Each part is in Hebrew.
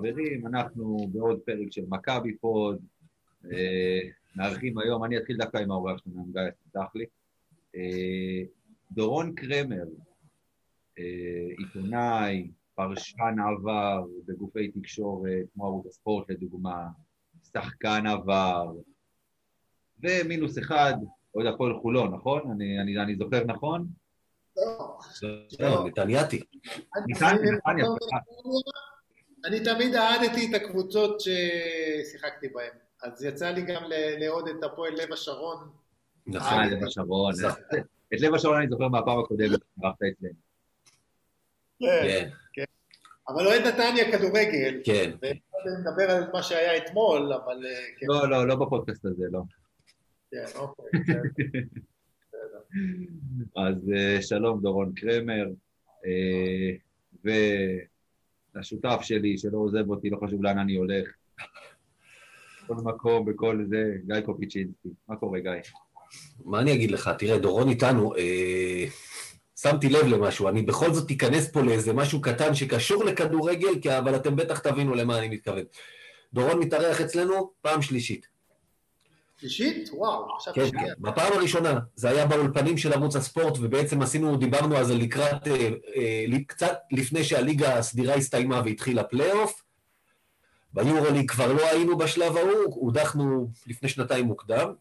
חברים, אנחנו בעוד פרק של מכבי פוד, אה, מארחים היום, אני אתחיל דווקא עם האורח שלנו, גיא, תפתח לי. אה, דורון קרמר, אה, עיתונאי, פרשן עבר בגופי תקשורת, כמו ערוץ הספורט לדוגמה, שחקן עבר, ומינוס אחד, אוהד הפועל חולון, נכון? אני, אני, אני זוכר נכון? לא, נתניאתי. נתניה, אני תמיד אהדתי את הקבוצות ששיחקתי בהן. אז יצא לי גם לאהוד את הפועל לב השרון. נכון, לב השרון. את לב השרון אני זוכר מהפעם הקודמת, ערכת אצלנו. כן, כן. אבל אוהד נתניה כדורגל. כן. נדבר על מה שהיה אתמול, אבל... לא, לא, לא בפודקאסט הזה, לא. כן, אוקיי. אז שלום, דורון קרמר, והשותף שלי, שלא עוזב אותי, לא חשוב לאן אני הולך. בכל מקום, בכל זה, גיא קופיצ'ינסקי. מה קורה, גיא? מה אני אגיד לך? תראה, דורון איתנו, אה, שמתי לב למשהו, אני בכל זאת אכנס פה לאיזה משהו קטן שקשור לכדורגל, כי, אבל אתם בטח תבינו למה אני מתכוון. דורון מתארח אצלנו פעם שלישית. שלישית? וואו, עכשיו כן, שנייה. בפעם הראשונה, זה היה באולפנים של ערוץ הספורט, ובעצם עשינו, דיברנו על זה לקראת, אה, אה, קצת לפני שהליגה הסדירה הסתיימה והתחיל הפלייאוף. ביורוליג כבר לא היינו בשלב ההוא, הודחנו לפני שנתיים מוקדם.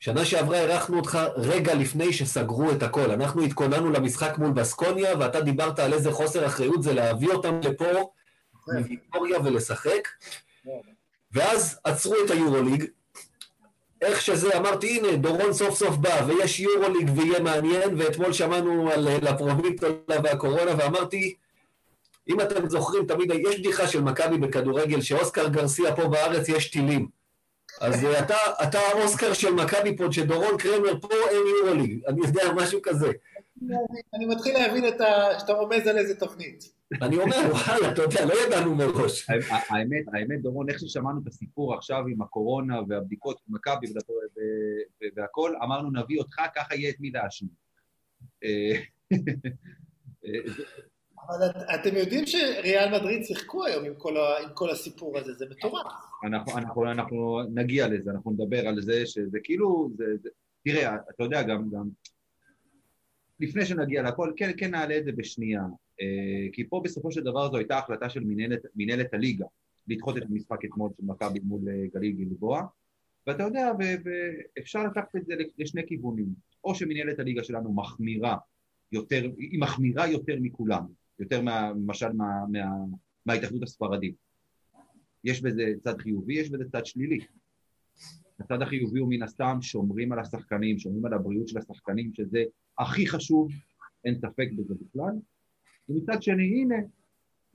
שנה שעברה אירחנו אותך רגע לפני שסגרו את הכל. אנחנו התכוננו למשחק מול בסקוניה, ואתה דיברת על איזה חוסר אחריות זה להביא אותם לפה, מוויטוריה ולשחק. ואז עצרו את היורוליג, איך שזה, אמרתי, הנה, דורון סוף סוף בא, ויש יורוליג ויהיה מעניין, ואתמול שמענו על לפרוביטולה והקורונה, ואמרתי, אם אתם זוכרים, תמיד יש בדיחה של מכבי בכדורגל, שאוסקר גרסיה פה בארץ יש טילים. אז אתה, אתה האוסקר של מכבי פה, שדורון קרמר פה אין יורוליג, אני יודע, משהו כזה. אני מתחיל להבין את ה... שאתה רומז על איזה תוכנית. אני אומר, וואלה, אתה יודע, לא ידענו מראש. האמת, האמת, דורון, איך ששמענו את הסיפור עכשיו עם הקורונה והבדיקות של מכבי והכל, אמרנו, נביא אותך, ככה יהיה את מי להאשים. אה, אבל אתם יודעים שריאל מדריד שיחקו היום עם כל, ה, עם כל הסיפור הזה, זה מטורף. אנחנו, אנחנו, אנחנו נגיע לזה, אנחנו נדבר על זה, שזה כאילו, זה, זה, תראה, אתה יודע, גם, גם לפני שנגיע לכל, כן, כן נעלה את זה בשנייה, כי פה בסופו של דבר זו הייתה החלטה של מנהלת, הליגה, לדחות את המשחק אתמול של מכבי מול אה, גליל גלבוע, ואתה יודע, ואפשר לקחת את זה לשני כיוונים, או שמנהלת הליגה שלנו מחמירה יותר, היא מחמירה יותר מכולם, יותר למשל מה, מה, מההתאחדות הספרדית. יש בזה צד חיובי, יש בזה צד שלילי. הצד החיובי הוא מן הסתם שומרים על השחקנים, שומרים על הבריאות של השחקנים, שזה הכי חשוב, אין ספק בזה בכלל. ומצד שני, הנה,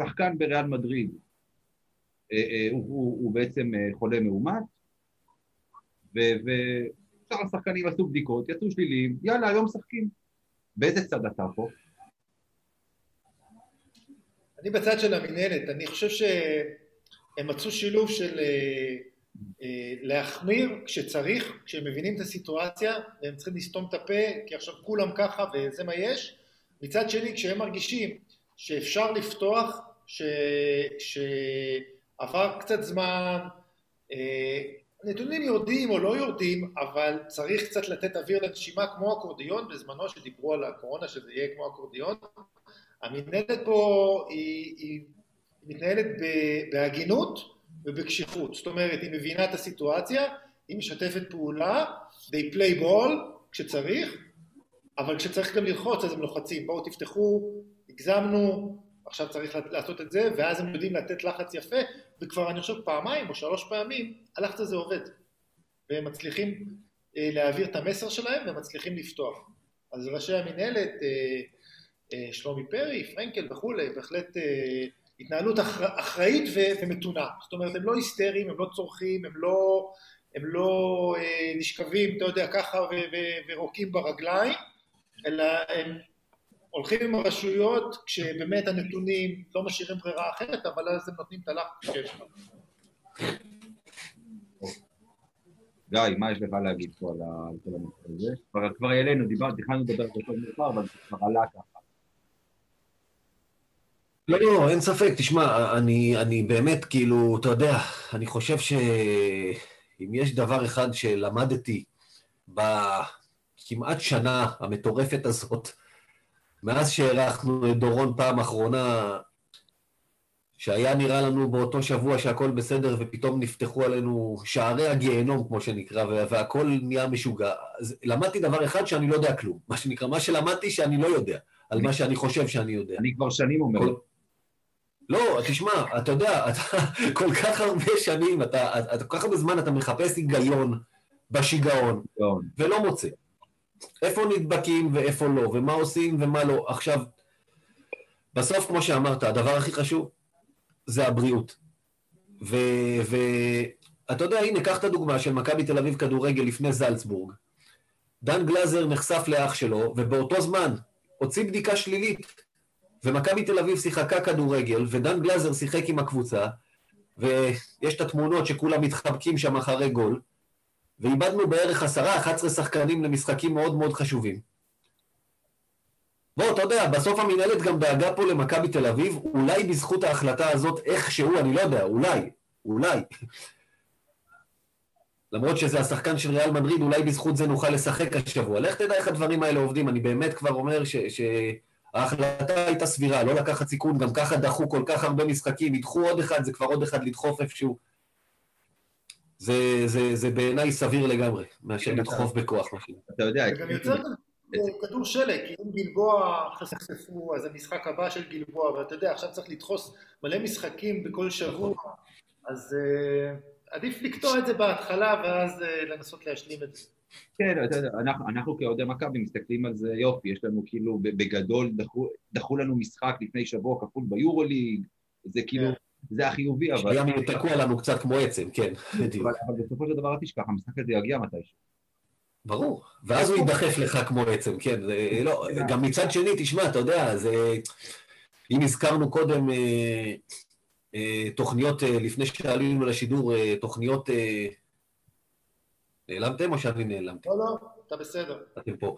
שחקן בריאל מדריד, אה, אה, הוא, הוא, הוא בעצם אה, חולה מאומת, ושאר השחקנים עשו בדיקות, יצאו שליליים, יאללה, היום משחקים. באיזה צד אתה פה? אני בצד של המנהלת, אני חושב שהם מצאו שילוב של להחמיר כשצריך, כשהם מבינים את הסיטואציה והם צריכים לסתום את הפה כי עכשיו כולם ככה וזה מה יש, מצד שני כשהם מרגישים שאפשר לפתוח, ש... שעבר קצת זמן, אה, נתונים יורדים או לא יורדים, אבל צריך קצת לתת אוויר לנשימה כמו אקורדיון, בזמנו שדיברו על הקורונה שזה יהיה כמו אקורדיון, המנהלת פה היא, היא מתנהלת בהגינות ובקשיחות, זאת אומרת היא מבינה את הסיטואציה, היא משתפת פעולה, they play ball כשצריך, אבל כשצריך גם ללחוץ אז הם לוחצים, בואו תפתחו, הגזמנו, עכשיו צריך לעשות את זה, ואז הם יודעים לתת לחץ יפה, וכבר אני חושב פעמיים או שלוש פעמים הלחץ הזה עובד, והם מצליחים אה, להעביר את המסר שלהם והם מצליחים לפתוח. אז ראשי המנהלת, אה, אה, שלומי פרי, פרנקל וכולי, בהחלט אה, התנהלות אחראית ומתונה. זאת אומרת, הם לא היסטריים, הם לא צורכים, הם לא, הם לא אה, נשכבים, אתה יודע, ככה ורוקים ברגליים, אלא הם הולכים עם הרשויות כשבאמת הנתונים לא משאירים ברירה אחרת, אבל אז הם נותנים את הלחץ שיש לנו. גיא, מה יש לך להגיד פה על כל הנושא הזה? כבר העלינו, דיברנו, תכננו לדבר על זה יותר מאוחר, אבל זה כבר עלה ככה. לא, לא, אין ספק. תשמע, אני, אני באמת, כאילו, אתה יודע, אני חושב שאם יש דבר אחד שלמדתי בכמעט שנה המטורפת הזאת, מאז שהארחנו את דורון פעם אחרונה, שהיה נראה לנו באותו שבוע שהכל בסדר ופתאום נפתחו עלינו שערי הגיהנום, כמו שנקרא, והכל נהיה משוגע. אז למדתי דבר אחד שאני לא יודע כלום. מה שנקרא, מה שלמדתי שאני לא יודע, על מה שאני חושב שאני יודע. אני כבר שנים אומר. כל... לא, תשמע, אתה יודע, אתה כל כך הרבה שנים, אתה, אתה כל כך הרבה זמן אתה מחפש היגיון בשיגעון, ולא מוצא. איפה נדבקים ואיפה לא, ומה עושים ומה לא. עכשיו, בסוף, כמו שאמרת, הדבר הכי חשוב זה הבריאות. ואתה יודע, הנה, קח את הדוגמה של מכבי תל אביב כדורגל לפני זלצבורג. דן גלזר נחשף לאח שלו, ובאותו זמן הוציא בדיקה שלילית, ומכבי תל אביב שיחקה כדורגל, ודן גלזר שיחק עם הקבוצה, ויש את התמונות שכולם מתחבקים שם אחרי גול, ואיבדנו בערך עשרה, 11 שחקנים למשחקים מאוד מאוד חשובים. בוא, אתה יודע, בסוף המנהלת גם דאגה פה למכבי תל אביב, אולי בזכות ההחלטה הזאת איכשהו, אני לא יודע, אולי, אולי. למרות שזה השחקן של ריאל מדריד, אולי בזכות זה נוכל לשחק השבוע. לך תדע איך הדברים האלה עובדים, אני באמת כבר אומר ש... שההחלטה הייתה סבירה, לא לקחת סיכון, גם ככה דחו כל כך הרבה משחקים, ידחו עוד אחד, זה כבר עוד אחד לדחוף איפשהו. זה, זה, זה בעיניי סביר לגמרי, מאשר כן, לדחוף בכוח. אתה יודע... זה גם יוצר כדור שלג, כי אם גלבוע חשפו, אז המשחק הבא של גלבוע, ואתה יודע, עכשיו צריך לדחוס מלא משחקים בכל שבוע, נכון. אז uh, עדיף לקטוע את זה בהתחלה, ואז uh, לנסות להשלים את זה. כן, אתה יודע, אנחנו, אנחנו כאוהדי מכבי מסתכלים על זה, יופי, יש לנו כאילו, בגדול, דחו, דחו לנו משחק לפני שבוע כפול ביורוליג, זה כאילו, כן. זה החיובי, אבל... שהיה תקוע לנו קצת כמו עצם, כן, בדיוק. אבל בסופו של דבר אל תשכח, המשחק הזה יגיע מתישהו. ברור, ואז הוא יידחף לך כמו עצם, כן, לא, גם מצד שני, תשמע, אתה יודע, זה... אם הזכרנו קודם אה, אה, תוכניות, אה, לפני שעלינו לשידור, תוכניות... נעלמתם או שאני נעלמתי? לא, לא, אתה בסדר. אתם פה.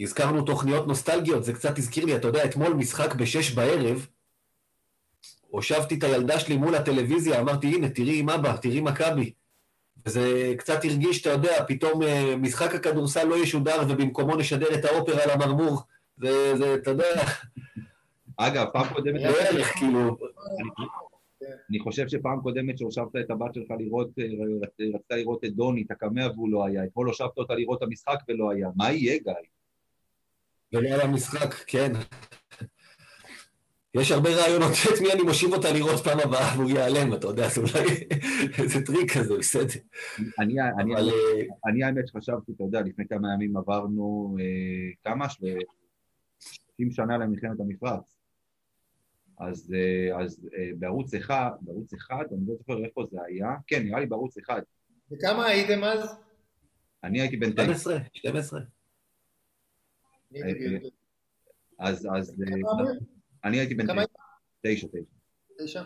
הזכרנו תוכניות נוסטלגיות, זה קצת הזכיר לי, אתה יודע, אתמול משחק בשש בערב, הושבתי את הילדה שלי מול הטלוויזיה, אמרתי, הנה, תראי עם אבא, תראי מכבי. וזה קצת הרגיש, אתה יודע, פתאום אה, משחק הכדורסל לא ישודר ובמקומו נשדר את האופרה על המרמור. זה, זה, אתה יודע... אגב, פעם קודמת... לא ערך, כאילו... אני חושב שפעם קודמת שהושבת את הבת שלך לראות, אה, רצתה לראות את דוני, את הקמע והוא לא היה. אתמול הושבת אותה לראות את המשחק ולא היה. מה יהיה, גיא? ולא היה משחק, כן. יש הרבה רעיונות את מי אני מושיב אותה לראות פעם הבאה והוא ייעלם, אתה יודע, זה אולי איזה טריק כזה, בסדר. אני האמת שחשבתי, אתה יודע, לפני כמה ימים עברנו אה, כמה? 30 שנה למלחמת המפרץ. אז, אה, אז אה, בערוץ אחד, בערוץ אחד, אני לא זוכר איפה זה היה, כן, נראה לי בערוץ אחד. וכמה הייתם אז? אני הייתי בן 12, 12. אז, אז... אני הייתי בן תשע. תשע, תשע.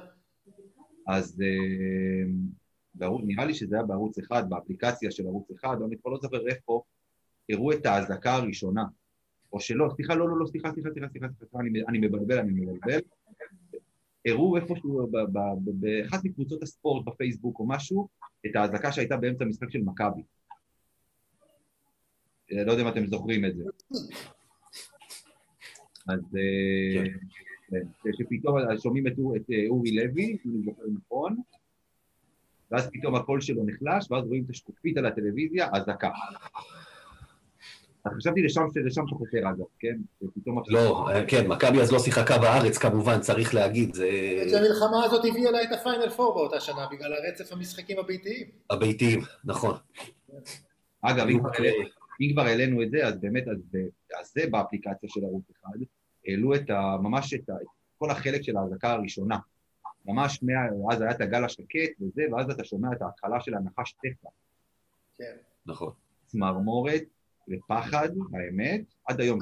אז אה, נראה לי שזה היה בערוץ אחד, באפליקציה של ערוץ אחד, אני כבר לא זוכר איפה, הראו את האזעקה הראשונה. או שלא, סליחה, לא, לא, לא, סליחה, סליחה, סליחה, סליחה, סליחה, אני, מבלבל, אני מבלבל. הראו איפשהו באחת מקבוצות הספורט בפייסבוק או משהו, את האזעקה שהייתה באמצע המשחק של מכבי. אה, לא יודע אם אתם זוכרים את זה. אז אה, כן. שפתאום שומעים את אורי לוי, אם אני זוכר נכון, ואז פתאום הקול שלו נחלש, ואז רואים את השקופית על הטלוויזיה, אזעקה. אז חשבתי לשם, לשם אתה חותר אגב, כן? לא, כן, מכבי אז לא שיחקה בארץ כמובן, צריך להגיד, זה... שהמלחמה הזאת הביאה לה את הפיינל פור באותה שנה, בגלל הרצף המשחקים הביתיים. הביתיים, נכון. אגב, אם כבר העלינו את זה, אז באמת, אז זה באפליקציה של ערוץ אחד, העלו את ה, ממש את, ה, את כל החלק של האזעקה הראשונה. ממש, מה, אז היה את הגל השקט וזה, ואז אתה שומע את ההתחלה של הנחש טפח. כן. נכון. צמרמורת ופחד, האמת, עד היום.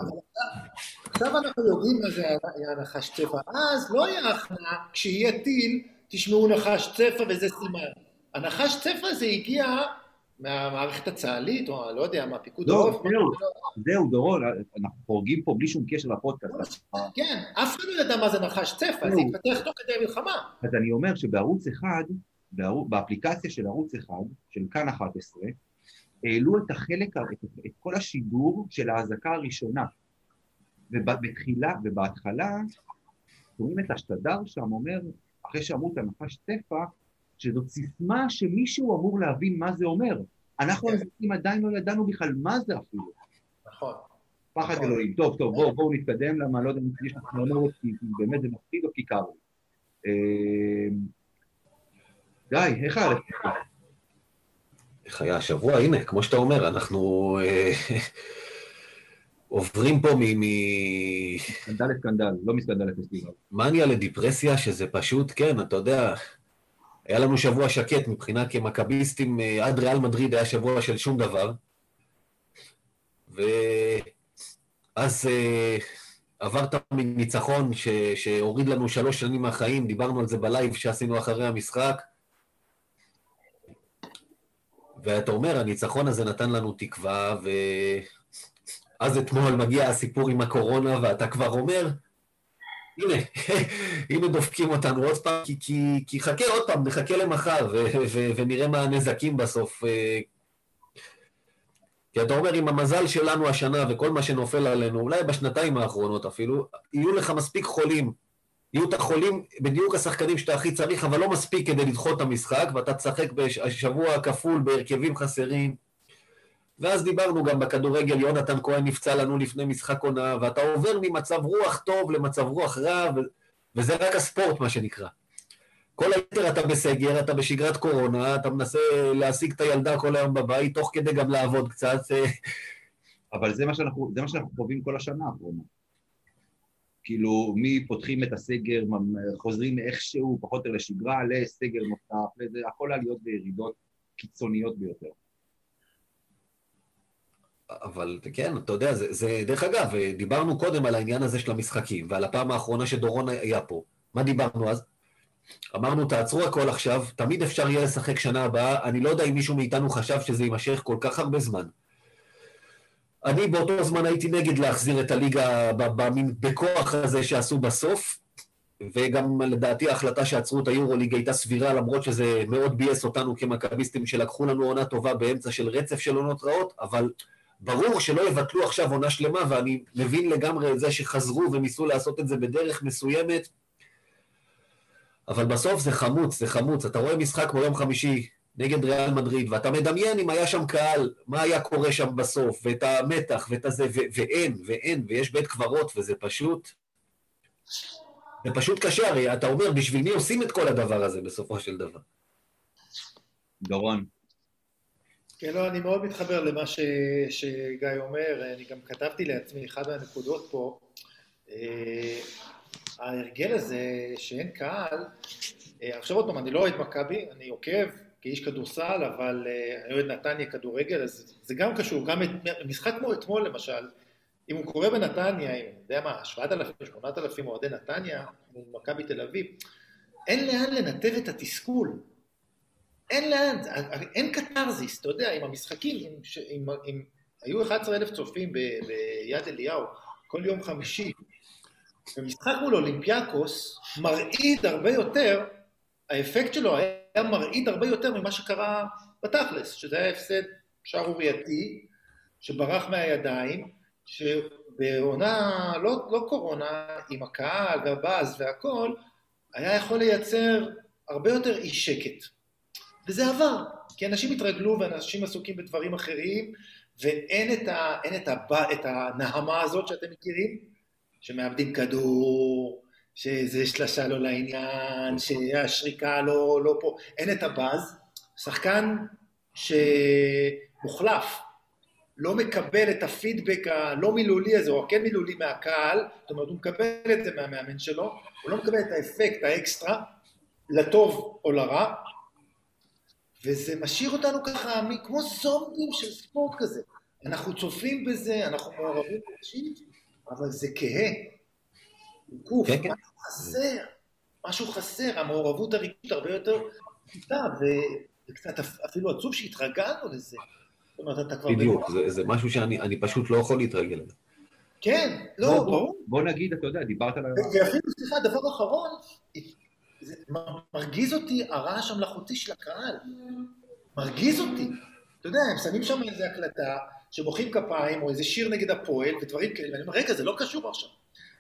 עכשיו אנחנו יודעים מה זה היה נחש צפע. אז לא היה הכנעה, כשיהיה טיל, תשמעו נחש צפע וזה סימן. הנחש צפע הזה הגיע מהמערכת הצה"לית, או לא יודע, מהפיקוד לא, העורף. זהו, זהו, דורון, אנחנו חורגים פה בלי שום קשר לפודקאסט. כן, אף אחד לא ידע מה זה נחש צפה, זה לא. התפתח תוך כדי המלחמה. אז אני אומר שבערוץ אחד, באפליקציה של ערוץ אחד, של כאן 11, העלו את החלק, את, את כל השידור של האזעקה הראשונה. ובתחילה, ובהתחלה, שומעים את השתדר שם אומר, אחרי שאמרו את הנחש טפה, שזאת סיסמה שמישהו אמור להבין מה זה אומר. אנחנו כן. האזרחים עדיין לא ידענו בכלל מה זה אפילו. נכון. פחד נכון. אלוהים. טוב, טוב, בואו בואו נתקדם, למה לא יודע אם יש לך חלומות, כי באמת זה מפחיד או כי קר לי. אה, גיא, איך היה לך? איך היה השבוע? הנה, כמו שאתה אומר, אנחנו אה, עוברים פה ממאניה סקנדל לסקנדל, לא מסקנדל לפסטיבל. לדיפרסיה, שזה פשוט, כן, אתה יודע, היה לנו שבוע שקט מבחינה כמכביסטים, אה, עד ריאל מדריד היה שבוע של שום דבר. ואז אה, עברת מניצחון ש... שהוריד לנו שלוש שנים מהחיים, דיברנו על זה בלייב שעשינו אחרי המשחק. ואתה אומר, הניצחון הזה נתן לנו תקווה, ואז אתמול מגיע הסיפור עם הקורונה, ואתה כבר אומר, הנה, הנה דופקים אותנו עוד פעם, כי, כי, כי חכה עוד פעם, נחכה למחר, ו, ו, ונראה מה הנזקים בסוף. אה, כי אתה אומר, עם המזל שלנו השנה וכל מה שנופל עלינו, אולי בשנתיים האחרונות אפילו, יהיו לך מספיק חולים. יהיו את החולים, בדיוק השחקנים שאתה הכי צריך, אבל לא מספיק כדי לדחות את המשחק, ואתה תשחק בשבוע כפול בהרכבים חסרים. ואז דיברנו גם בכדורגל, יונתן כהן נפצע לנו לפני משחק עונה, ואתה עובר ממצב רוח טוב למצב רוח רע, ו- וזה רק הספורט, מה שנקרא. כל היתר אתה בסגר, אתה בשגרת קורונה, אתה מנסה להשיג את הילדה כל היום בבית, תוך כדי גם לעבוד קצת. אבל זה מה שאנחנו, זה מה שאנחנו חווים כל השנה האחרונה. כאילו, מפותחים את הסגר, חוזרים איכשהו, פחות או יותר לשגרה, לסגר נוסף, הכל עליות וירידות קיצוניות ביותר. אבל כן, אתה יודע, זה, זה, דרך אגב, דיברנו קודם על העניין הזה של המשחקים, ועל הפעם האחרונה שדורון היה פה. מה דיברנו אז? אמרנו, תעצרו הכל עכשיו, תמיד אפשר יהיה לשחק שנה הבאה, אני לא יודע אם מישהו מאיתנו חשב שזה יימשך כל כך הרבה זמן. אני באותו זמן הייתי נגד להחזיר את הליגה במין בכוח הזה שעשו בסוף, וגם לדעתי ההחלטה שעצרו את היורוליג הייתה סבירה, למרות שזה מאוד ביאס אותנו כמכביסטים שלקחו לנו עונה טובה באמצע של רצף של עונות רעות, אבל ברור שלא יבטלו עכשיו עונה שלמה, ואני מבין לגמרי את זה שחזרו וניסו לעשות את זה בדרך מסוימת, אבל בסוף זה חמוץ, זה חמוץ. אתה רואה משחק ביום חמישי נגד ריאל מדריד, ואתה מדמיין אם היה שם קהל, מה היה קורה שם בסוף, ואת המתח, ואת הזה, ו- ואין, ואין, ויש בית קברות, וזה פשוט... זה פשוט קשה, הרי אתה אומר, בשביל מי עושים את כל הדבר הזה בסופו של דבר? דורון, כן, לא, אני מאוד מתחבר למה ש... שגיא אומר, אני גם כתבתי לעצמי, אחת מהנקודות פה, אה, ההרגל הזה שאין קהל, אה, עכשיו עוד פעם, אני לא אוהד מכבי, אני עוקב כאיש כדורסל, אבל אה, אני אוהד נתניה כדורגל, אז זה גם קשור, גם את- משחק כמו אתמול למשל, אם הוא קורה בנתניה, עם, אתה יודע מה, 7,000, 8,000 אוהדי נתניה, מול מכבי תל אביב, אין לאן לנתב את התסכול. אין לאן, אין קתרזיס, אתה יודע, עם המשחקים, עם, עם, היו 11,000 צופים ב, ביד אליהו כל יום חמישי, ומשחק מול אולימפיאקוס מרעיד הרבה יותר, האפקט שלו היה מרעיד הרבה יותר ממה שקרה בתכלס, שזה היה הפסד שערורייתי, שברח מהידיים, שבעונה, לא, לא קורונה, עם הקהל והבאז והכל, היה יכול לייצר הרבה יותר אי שקט. וזה עבר, כי אנשים התרגלו ואנשים עסוקים בדברים אחרים, ואין את, ה, את, הבא, את הנהמה הזאת שאתם מכירים, שמאבדים כדור, שזה שלשה לא לעניין, שהשריקה לא, לא פה, אין את הבאז. שחקן שמוחלף, לא מקבל את הפידבק הלא מילולי הזה, או הכן מילולי מהקהל, זאת אומרת, הוא מקבל את זה מהמאמן שלו, הוא לא מקבל את האפקט האקסטרה, לטוב או לרע, וזה משאיר אותנו ככה כמו זומבים של ספורט כזה. אנחנו צופים בזה, אנחנו מעורבים רגשית, אבל זה כהה. גוף, כן, כן. משהו חסר, משהו חסר, המעורבות הרגשית הרבה יותר פשוטה, ו- זה קצת אפילו עצוב שהתרגלנו לזה. זאת אומרת, אתה כבר... בדיוק, זה, זה משהו שאני אני פשוט לא יכול להתרגל אליו. כן, לא, בוא, ברור. בוא נגיד, אתה יודע, דיברת על... ואפילו, סליחה, דבר אחרון, מרגיז אותי הרעש המלאכותי של הקהל. מרגיז אותי. אתה יודע, הם שמים שם איזו הקלטה, שמוחאים כפיים, או איזה שיר נגד הפועל, ודברים כאלה, ואני אומר, רגע, זה לא קשור עכשיו.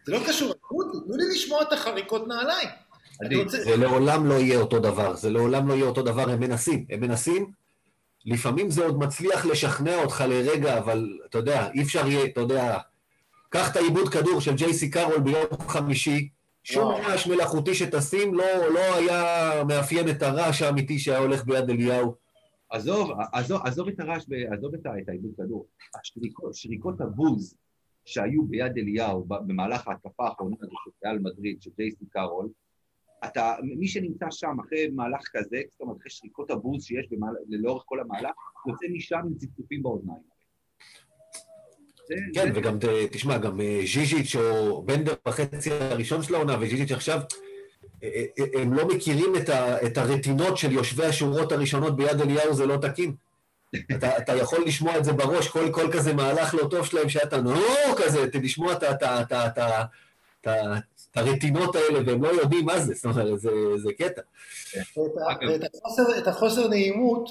זה לא קשור, תנו לי לשמוע את החריקות נעליים. אני רוצה... זה לעולם לא יהיה אותו דבר, זה לעולם לא יהיה אותו דבר, הם מנסים, הם מנסים, לפעמים זה עוד מצליח לשכנע אותך לרגע, אבל אתה יודע, אי אפשר יהיה, אתה יודע, קח את העיבוד כדור של ג'ייסי קארול ביום חמישי, שום וואו. רעש מלאכותי שתשים לא, לא היה מאפיין את הרעש האמיתי שהיה הולך ביד אליהו. עזוב, עזוב, עזוב את הרעש, עזוב את העיבוד כדור. השריקות, שריקות הבוז שהיו ביד אליהו במהלך ההתקפה האחרונה הזו של ריאל מדריד, של ג'ייסי קארול, אתה, מי שנמצא שם אחרי מהלך כזה, זאת אומרת, אחרי שריקות הבוז שיש במהל, לאורך כל המהלך, יוצא משם עם צפצופים באוזניים. כן, וגם, ת- תשמע, גם אה, ז'יז'יץ' או בנדר בחצי הראשון של העונה, וז'יז'יץ' עכשיו, אה, אה, הם לא מכירים את, ה, את הרטינות של יושבי השורות הראשונות ביד אליהו, זה לא תקין. אתה, אתה יכול לשמוע את זה בראש, כל, כל כזה מהלך לא טוב שלהם, שאתה נו כזה, לשמוע את את הרטינות האלה, והם לא יודעים מה זה, זאת אומרת, זה, זה קטע. ואת החוסר נעימות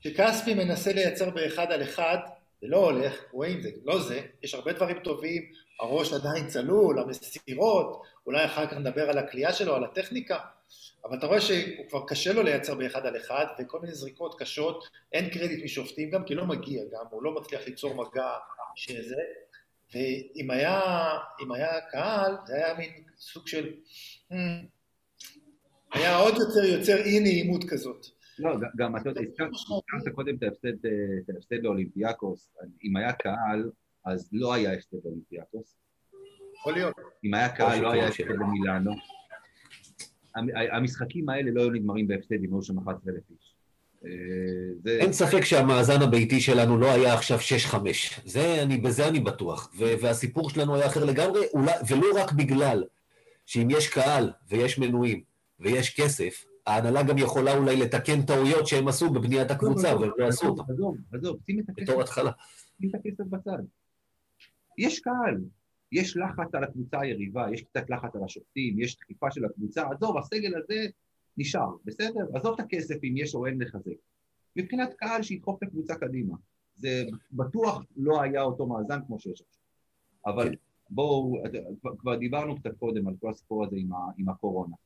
שכספי מנסה לייצר באחד על אחד, זה לא הולך, רואים זה, לא זה, יש הרבה דברים טובים, הראש עדיין צלול, המסירות, אולי אחר כך נדבר על הכלייה שלו, על הטכניקה, אבל אתה רואה שהוא כבר קשה לו לייצר באחד על אחד, וכל מיני זריקות קשות, אין קרדיט משופטים גם, כי לא מגיע גם, הוא לא מצליח ליצור מגע שזה, ואם היה, היה קהל, זה היה מין סוג של... "Hmm, היה עוד יותר יוצר אי נעימות כזאת. לא, גם אתה יודע, הזכרת הזכרת קודם את ההפסד, אה, את ההפסד לאולימפיאקוס, אם היה קהל, אז לא היה הפסד לאולימפיאקוס. יכול להיות. אם היה קהל, לא היה. הפסד במילאנו. המ- המשחקים האלה לא היו נגמרים בהפסד אם היו שם 11,000 איש. זה... אין ספק שהמאזן הביתי שלנו לא היה עכשיו 6-5. זה, אני, בזה אני בטוח. ו- והסיפור שלנו היה אחר לגמרי, אולי, ולא רק בגלל שאם יש קהל ויש מנויים ויש כסף, ההנהלה גם יכולה אולי לתקן טעויות שהם עשו בבניית הקבוצה, והם לא עשו אותן, עזוב, עזוב, שים את הכסף בתור התחלה. שים את הכסף בצד. יש קהל, יש לחץ על הקבוצה היריבה, יש קצת לחץ על השופטים, יש דחיפה של הקבוצה, עזוב, הסגל הזה נשאר, בסדר? עזוב את הכסף אם יש או אין לחזק. מבחינת קהל שידחוף את הקבוצה קדימה. זה בטוח לא היה אותו מאזן כמו שיש עכשיו. אבל כן. בואו, כבר- כבר דיברנו קצת קודם על כל הסיפור הזה עם, ה, עם הקורונה.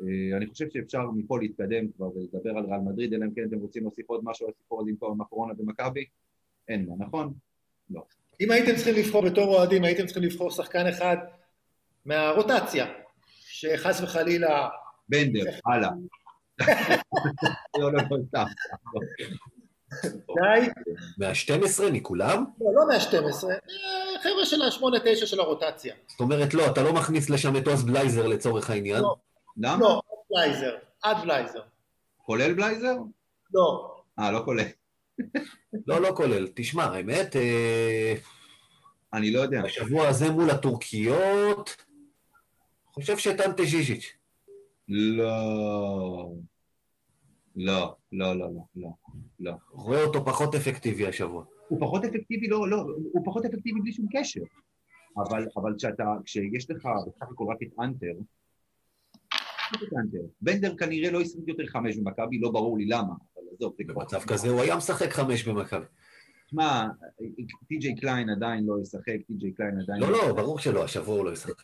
אה, אני חושב שאפשר מפה להתקדם כבר ולדבר על ריאל מדריד, אלא אם כן אתם רוצים להוסיף עוד משהו על הסיפור הזה עם כל- הקורונה במכבי? אין מה, נכון? לא. אם הייתם צריכים לבחור בתור אוהדים, הייתם צריכים לבחור שחקן אחד מהרוטציה, שחס וחלילה... בנדר, הלאה. לא, לא, לא, סתם. די, מה-12 מכולם? לא, לא מה-12, חבר'ה של ה-8-9 של הרוטציה. זאת אומרת, לא, אתה לא מכניס לשם את עוז בלייזר לצורך העניין. לא. למה? לא, עד בלייזר, עד בלייזר. כולל בלייזר? לא. אה, לא כולל. לא, לא כולל. תשמע, האמת, אה, אני לא יודע. השבוע הזה מול הטורקיות, חושב שאנטה ז'יז'יץ'. לא. לא, לא, לא, לא, לא, לא. רואה אותו פחות אפקטיבי השבוע. הוא פחות אפקטיבי, לא, לא, הוא פחות אפקטיבי בלי שום קשר. אבל, אבל כשאתה, כשיש לך בסך הכל רק את האנטר. בנדר כנראה לא ישחק יותר חמש במכבי, לא ברור לי למה, אבל עזוב, זה כבר... במצב כזה הוא היה משחק חמש במכבי. תשמע, טי.ג'יי קליין עדיין לא ישחק, טי.ג'יי קליין עדיין... לא, לא, ברור שלא, השבוע הוא לא ישחק.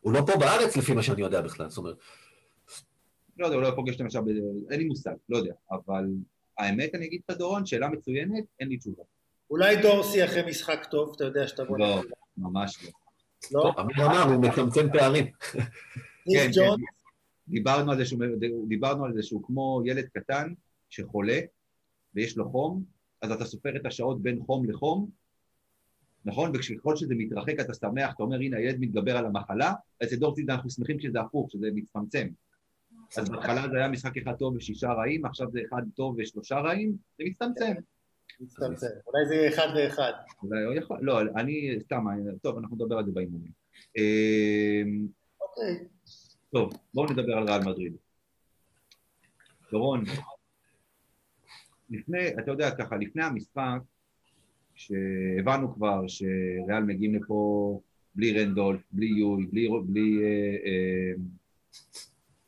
הוא לא פה בארץ לפי מה שאני יודע בכלל, זאת אומרת. לא יודע, הוא לא פוגש אותם עכשיו, אין לי מושג, לא יודע. אבל האמת, אני אגיד לך, דורון, שאלה מצוינת, אין לי תשובה. אולי דורסי אחרי משחק טוב, אתה יודע שאתה בוא לא. ממש לא. לא? אמיר אמר, הוא מצמצם פערים. ניס כן, כן. דיברנו על זה שהוא, דיברנו על זה שהוא כמו ילד קטן שחולה ויש לו חום, אז אתה סופר את השעות בין חום לחום, נכון? וככל שזה מתרחק אתה שמח, אתה אומר, הנה, הילד מתגבר על המחלה, אצל דורציד אנחנו שמחים שזה הפוך, שזה מצטמצם. אז בהתחלה זה היה משחק אחד טוב ושישה רעים, עכשיו זה אחד טוב ושלושה רעים, זה מצטמצם. מצטמצם. אולי זה יהיה אחד ואחד. אולי יכול, לא, אני סתם, טוב, אנחנו נדבר על זה באימונים. אמ, אוקיי. טוב, בואו נדבר על ריאל מדריד. דורון, לפני, אתה יודע ככה, לפני המשחק, שהבנו כבר שריאל מגיעים לפה בלי רנדולף, בלי יוי, בלי, בלי, אה, אה,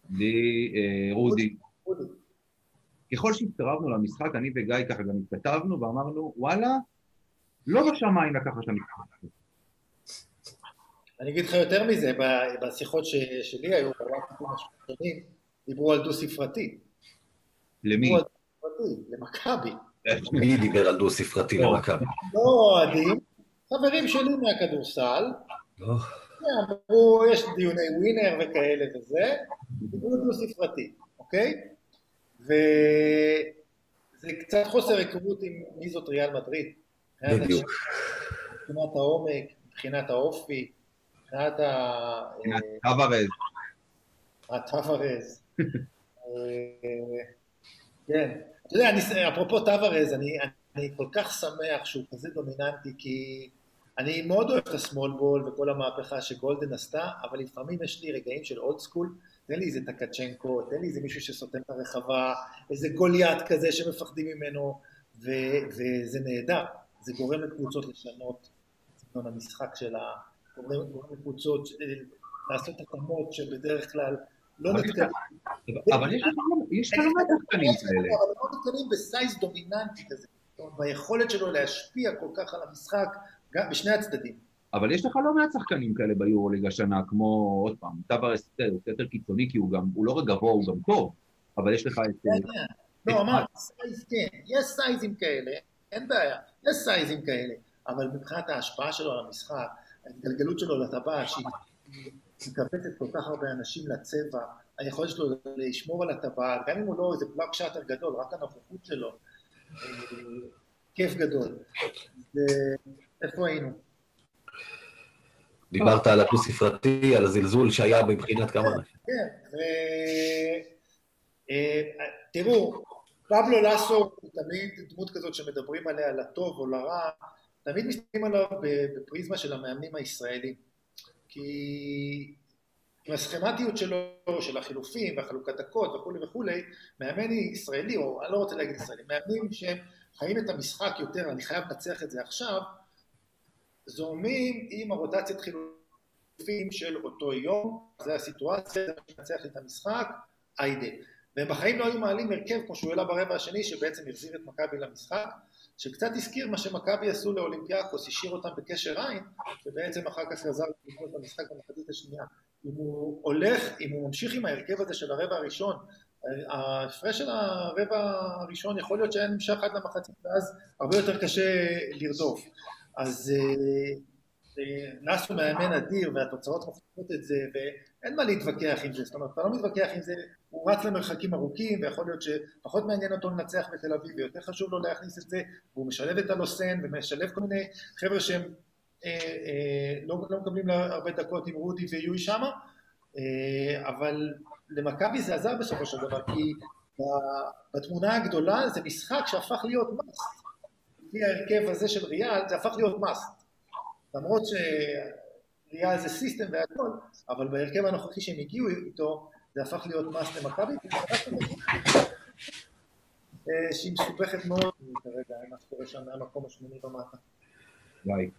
בלי אה, רודי. ככל שהתקרבנו למשחק, אני וגיא ככה גם התכתבנו ואמרנו, וואלה, לא בשמיים לקחת את המשחק הזה. אני אגיד לך יותר מזה, בשיחות שלי היו, דיברו על דו-ספרתי. למי? למכבי. מי דיבר על דו-ספרתי לא. למכבי? לא אוהדים, חברים שלי מהכדורסל. לא. אמרו, יש דיוני ווינר וכאלה וזה, דיברו דו-ספרתי, אוקיי? וזה קצת חוסר היכרות עם מי זאת ריאל מדריד. בדיוק. מבחינת העומק, מבחינת האופי, מבחינת ה... מבחינת טווארז. הטווארז. כן. אתה יודע, אני, אפרופו טווארז, אני, אני כל כך שמח שהוא כזה דומיננטי, כי אני מאוד אוהב את הסמול בול וכל המהפכה שגולדן עשתה, אבל לפעמים יש לי רגעים של אולד סקול, תן לי איזה טקצ'נקו, תן לי איזה מישהו שסותם את הרחבה, איזה גוליית כזה שמפחדים ממנו, ו, וזה נהדר. זה גורם לקבוצות לשנות את סגנון המשחק שלה, גורם, לקבוצות אה, לעשות התאמות שבדרך כלל לא נתקלים. אבל יש מעט שחקנים כאלה. אבל לא נתקלים בסייז דומיננטי כזה, ביכולת שלו להשפיע כל כך על המשחק, בשני הצדדים. אבל יש לך לא מעט שחקנים כאלה ביורוליג השנה, כמו, עוד פעם, טווארס יותר קיצוני, כי הוא גם, הוא לא רק גבוה, הוא גם טוב, אבל יש לך את... כן, כן. לא, אמרתי, size כן, יש סייזים כאלה, אין בעיה, יש סייזים כאלה, אבל מבחינת ההשפעה שלו על המשחק, ההתגלגלות שלו לטבעת, שהיא מקבצת כל כך הרבה אנשים לצבע, היכולת שלו לשמור על הטבעת, גם אם הוא לא איזה block shotter גדול, רק הנוכחות שלו, כיף גדול. איפה היינו? דיברת על הדו-ספרתי, על הזלזול שהיה מבחינת כמה אנשים. כן, תראו, פבלו לסו הוא תמיד דמות כזאת שמדברים עליה לטוב או לרע, תמיד מסתכלים עליו בפריזמה של המאמנים הישראלים. כי עם הסכמטיות שלו, של החילופים והחלוקת דקות וכולי וכולי, מאמן ישראלי, או אני לא רוצה להגיד ישראלי, מאמנים שהם חיים את המשחק יותר, אני חייב לנצח את זה עכשיו, זורמים עם הרוטציית חילופים של אותו יום, זה הסיטואציה, זה מנצח את המשחק, היידה. והם בחיים לא היו מעלים הרכב כמו שהוא העלה ברבע השני, שבעצם החזיר את מכבי למשחק, שקצת הזכיר מה שמכבי עשו לאולימפיאקוס, השאיר אותם בקשר עין, ובעצם אחר כך חזר לקרוא את המשחק במחצית השנייה. אם הוא הולך, אם הוא ממשיך עם ההרכב הזה של הרבע הראשון, ההפרש של הרבע הראשון יכול להיות שהיה נמשך עד למחצית, ואז הרבה יותר קשה לרדוף. אז נאסו מאמן אדיר והתוצאות מוכנות את זה ואין מה להתווכח עם זה, זאת אומרת אתה לא מתווכח עם זה, הוא רץ למרחקים ארוכים ויכול להיות שפחות מעניין אותו לנצח בתל אביב ויותר חשוב לו להכניס את זה והוא משלב את הלוסן ומשלב כל מיני חבר'ה שהם אה, אה, לא, לא מקבלים הרבה דקות עם רודי ויואי שמה אה, אבל למכבי זה עזר בסופו של דבר כי בתמונה הגדולה זה משחק שהפך להיות מאסט לפי ההרכב הזה של ריאל זה הפך להיות מאסט למרות שריאל זה סיסטם והכל, אבל בהרכב הנוכחי שהם הגיעו איתו, זה הפך להיות מס למכבי, שהיא מסובכת מאוד כרגע, מה שקורה שם מהמקום השמיני ומטה. וואי.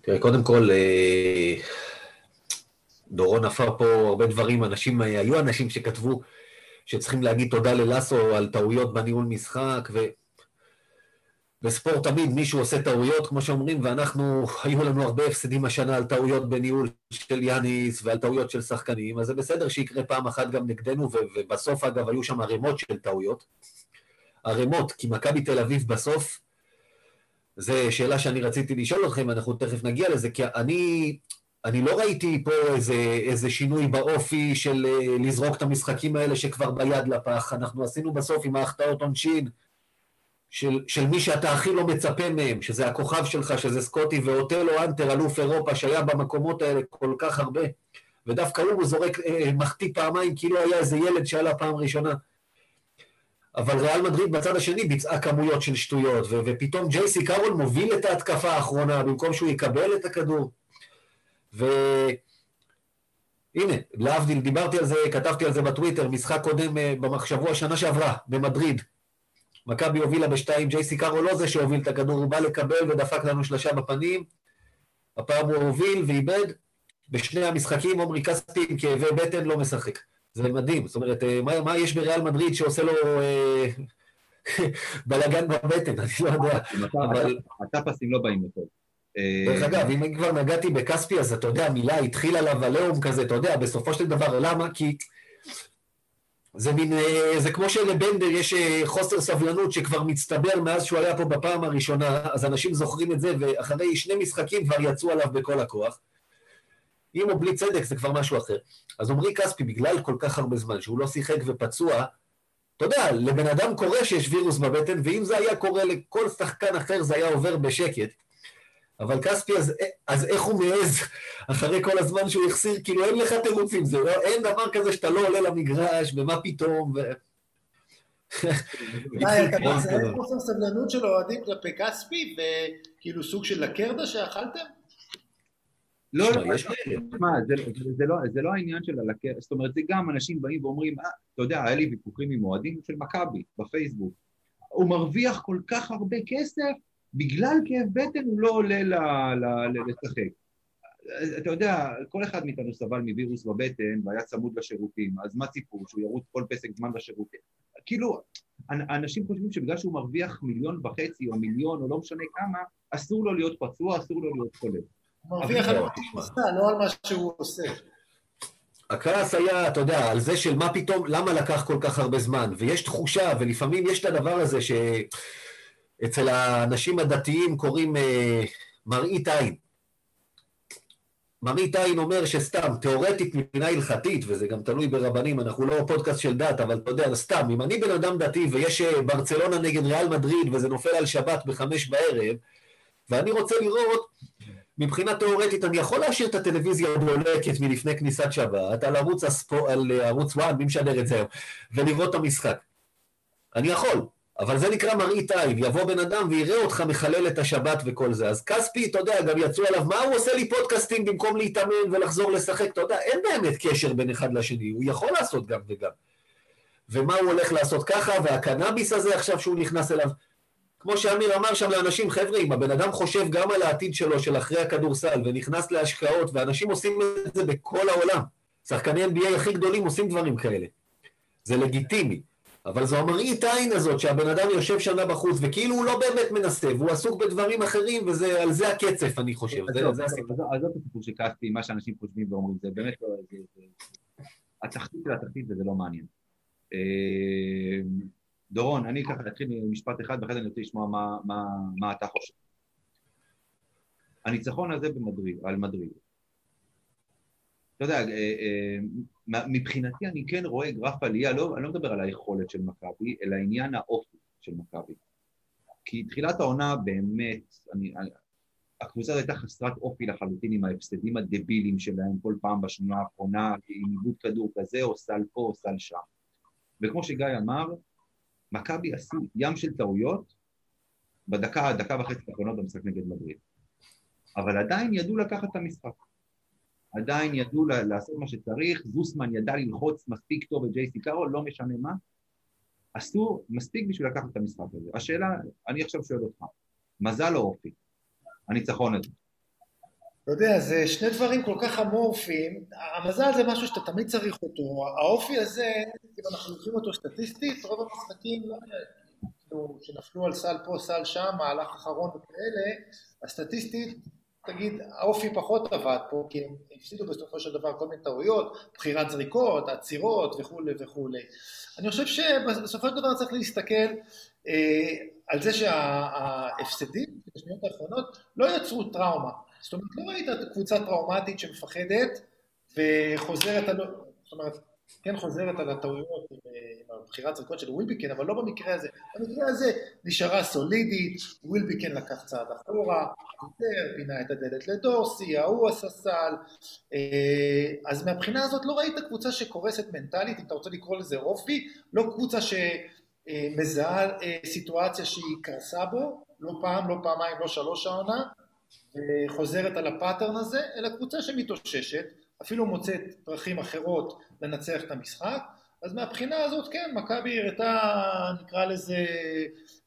תראה, קודם כל, אה, דורון עפר פה הרבה דברים, אנשים, היו אנשים שכתבו שצריכים להגיד תודה ללאסו על טעויות בניהול משחק, ו... בספורט תמיד מישהו עושה טעויות, כמו שאומרים, ואנחנו, היו לנו הרבה הפסדים השנה על טעויות בניהול של יאניס ועל טעויות של שחקנים, אז זה בסדר שיקרה פעם אחת גם נגדנו, ובסוף אגב היו שם ערימות של טעויות. ערימות, כי מכבי תל אביב בסוף, זו שאלה שאני רציתי לשאול אתכם, אנחנו תכף נגיע לזה, כי אני, אני לא ראיתי פה איזה, איזה שינוי באופי של אה, לזרוק את המשחקים האלה שכבר ביד לפח. אנחנו עשינו בסוף עם ההחטאות עונשין, של, של מי שאתה הכי לא מצפה מהם, שזה הכוכב שלך, שזה סקוטי ואוטלו אנטר, אלוף אירופה, שהיה במקומות האלה כל כך הרבה, ודווקא הוא זורק, אה, מחטיא פעמיים, כאילו היה איזה ילד שעלה פעם ראשונה. אבל ריאל מדריד בצד השני ביצעה כמויות של שטויות, ו- ופתאום ג'ייסי קארול מוביל את ההתקפה האחרונה במקום שהוא יקבל את הכדור. והנה, להבדיל, דיברתי על זה, כתבתי על זה בטוויטר, משחק קודם, אה, בשבוע שנה שעברה, במדריד. מכבי הובילה בשתיים, ג'ייסי קארו לא זה שהוביל את הכדור, הוא בא לקבל ודפק לנו שלושה בפנים. הפעם הוא הוביל ואיבד. בשני המשחקים עומרי כספי עם כאבי בטן לא משחק. זה מדהים. זאת אומרת, אה, מה, מה יש בריאל מדריד שעושה לו אה, בלאגן בבטן? אני לא יודע. אבל... הטאפסים לא באים לטוב. דרך אגב, אם כבר נגעתי בכספי, אז אתה יודע, מילה התחיל עליו עליהום כזה, אתה יודע, בסופו של דבר, למה? כי זה מין, אה, זה כמו שלבנדר יש אה, חוסר סבלנות שכבר מצטבר מאז שהוא היה פה בפעם הראשונה, אז אנשים זוכרים את זה, ואחרי שני משחקים כבר יצאו עליו בכל הכוח. עם או בלי צדק זה כבר משהו אחר. אז עמרי כספי, בגלל כל כך הרבה זמן שהוא לא שיחק ופצוע, אתה יודע, לבן אדם קורה שיש וירוס בבטן, ואם זה היה קורה לכל שחקן אחר זה היה עובר בשקט. אבל כספי, אז, אז איך הוא מעז אחרי כל הזמן שהוא החסיר, כאילו אין לך תירוצים, זה לא, אין דבר כזה שאתה לא עולה למגרש, ומה פתאום, ו... זה חוסר סבלנות של אוהדים כלפי כספי, וכאילו סוג של לקרדה שאכלתם? לא, לא, לא, זה לא העניין של הלקר, זאת אומרת, זה גם אנשים באים ואומרים, אה, אתה יודע, היה לי ויכוחים עם אוהדים של מכבי בפייסבוק. הוא מרוויח כל כך הרבה כסף, בגלל כאב בטן הוא לא עולה לשחק. אתה יודע, כל אחד מאיתנו סבל מווירוס בבטן והיה צמוד לשירותים, אז מה ציפו, שהוא ירוץ כל פסק זמן בשירותים? כאילו, אנשים חושבים שבגלל שהוא מרוויח מיליון וחצי או מיליון או לא משנה כמה, אסור לו להיות פצוע, אסור לו להיות חולה. הוא מרוויח על מה שהוא עושה, לא על מה שהוא עושה. הכעס היה, אתה יודע, על זה של מה פתאום, למה לקח כל כך הרבה זמן, ויש תחושה, ולפעמים יש את הדבר הזה ש... אצל האנשים הדתיים קוראים אה, מראית עין. מראית עין אומר שסתם, תיאורטית מבחינה הלכתית, וזה גם תלוי ברבנים, אנחנו לא פודקאסט של דת, אבל אתה יודע, סתם, אם אני בן אדם דתי ויש אה, ברצלונה נגד ריאל מדריד וזה נופל על שבת בחמש בערב, ואני רוצה לראות, מבחינה תיאורטית, אני יכול להשאיר את הטלוויזיה הדולקת מלפני כניסת שבת על ערוץ, הספור, על אה, ערוץ 1, מי משדר את זה היום, ולראות את המשחק. אני יכול. אבל זה נקרא מראית עין, יבוא בן אדם ויראה אותך מחלל את השבת וכל זה. אז כספי, אתה יודע, גם יצאו עליו, מה הוא עושה לי פודקאסטים במקום להתאמן ולחזור לשחק? אתה יודע, אין באמת קשר בין אחד לשני, הוא יכול לעשות גם וגם. ומה הוא הולך לעשות ככה, והקנאביס הזה עכשיו שהוא נכנס אליו. כמו שאמיר אמר שם לאנשים, חבר'ה, אם הבן אדם חושב גם על העתיד שלו, של אחרי הכדורסל, ונכנס להשקעות, ואנשים עושים את זה בכל העולם. שחקני NBA הכי גדולים עושים דברים כאלה. זה לגיטימי. אבל זו המראית העין הזאת שהבן אדם יושב שנה בחוץ וכאילו הוא לא באמת מנסה והוא עסוק בדברים אחרים ועל זה הקצף אני חושב, זה הסיפור. אז זאת הסיפור שכעסתי, מה שאנשים חושבים ואומרים, זה באמת לא... התחתית של התחתית וזה לא מעניין. אה, דורון, אני ככה אתחיל ממשפט אחד ואחרי זה אני רוצה לשמוע מה אתה חושב. הניצחון הזה במדריד, על מדריד, אתה יודע, אה, אה, מבחינתי אני כן רואה גרף עלייה, לא, אני לא מדבר על היכולת של מכבי, אלא עניין האופי של מכבי. כי תחילת העונה באמת, אני, הקבוצה הייתה חסרת אופי לחלוטין עם ההפסדים הדבילים שלהם כל פעם בשנייה האחרונה, עם עיבוד כדור כזה, או סל פה או סל שם. וכמו שגיא אמר, מכבי עשו ים של טעויות בדקה, דקה וחצי האחרונות במשחק נגד מדריד. אבל עדיין ידעו לקחת את המשחק. עדיין ידעו לעשות מה שצריך, זוסמן ידע ללחוץ מספיק טוב את ג'ייסי קארול, לא משנה מה, עשו מספיק בשביל לקחת את המשחק הזה. השאלה, אני עכשיו שואל אותך, מזל או אופי? הניצחון הזה. אתה יודע, זה שני דברים כל כך אמורפיים, המזל זה משהו שאתה תמיד צריך אותו, האופי הזה, אם אנחנו לוקחים אותו סטטיסטית, רוב המשחקים לא, שנפלו על סל פה, סל שם, מהלך אחרון וכאלה, הסטטיסטית תגיד, האופי פחות עבד פה, כי הם הפסידו בסופו של דבר כל מיני טעויות, בחירת זריקות, עצירות וכולי וכולי. אני חושב שבסופו של דבר צריך להסתכל אה, על זה שההפסדים בשניות האחרונות לא יצרו טראומה. זאת אומרת, לא ראית קבוצה טראומטית שמפחדת וחוזרת, זאת אומרת, כן חוזרת על הטעויות עם, עם הבחירת זריקות של ווילביקן, אבל לא במקרה הזה. במקרה הזה נשארה סולידית, ווילביקן לקח צעד אחורה, יותר, פינה את הדלת לדורסי, ההוא עשה סל. אה, אז מהבחינה הזאת לא ראית קבוצה שקורסת מנטלית, אם אתה רוצה לקרוא לזה אופי, לא קבוצה שמזהה אה, סיטואציה שהיא קרסה בו, לא פעם, לא פעמיים, לא שלוש העונה, חוזרת על הפאטרן הזה, אלא קבוצה שמתאוששת, אפילו מוצאת דרכים אחרות לנצח את המשחק, אז מהבחינה הזאת, כן, מכבי הראתה, נקרא לזה,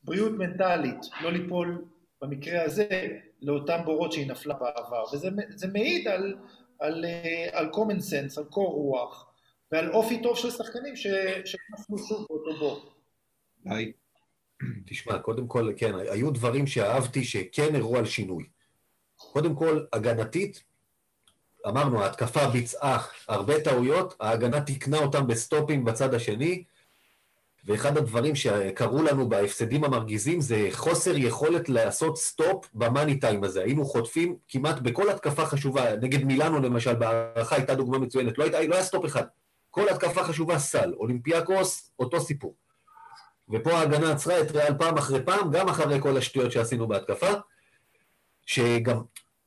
בריאות מנטלית, לא ליפול במקרה הזה לאותם בורות שהיא נפלה בעבר, וזה מעיד על, על, אה, על common sense, על קור רוח, ועל אופי טוב של שחקנים שנפלו שוב באותו בור. היי. תשמע, קודם כל, כן, היו דברים שאהבתי שכן הראו על שינוי. קודם כל, הגנתית, אמרנו, ההתקפה ביצעה הרבה טעויות, ההגנה תיקנה אותם בסטופים בצד השני, ואחד הדברים שקרו לנו בהפסדים המרגיזים זה חוסר יכולת לעשות stop ב money time הזה. היינו חוטפים כמעט בכל התקפה חשובה, נגד מילאנו למשל, בהארכה הייתה דוגמה מצוינת, לא, הייתה, לא היה stop אחד. כל התקפה חשובה סל, אולימפיאקוס, אותו סיפור. ופה ההגנה עצרה את ריאל פעם אחרי פעם, גם אחרי כל השטויות שעשינו בהתקפה, שגם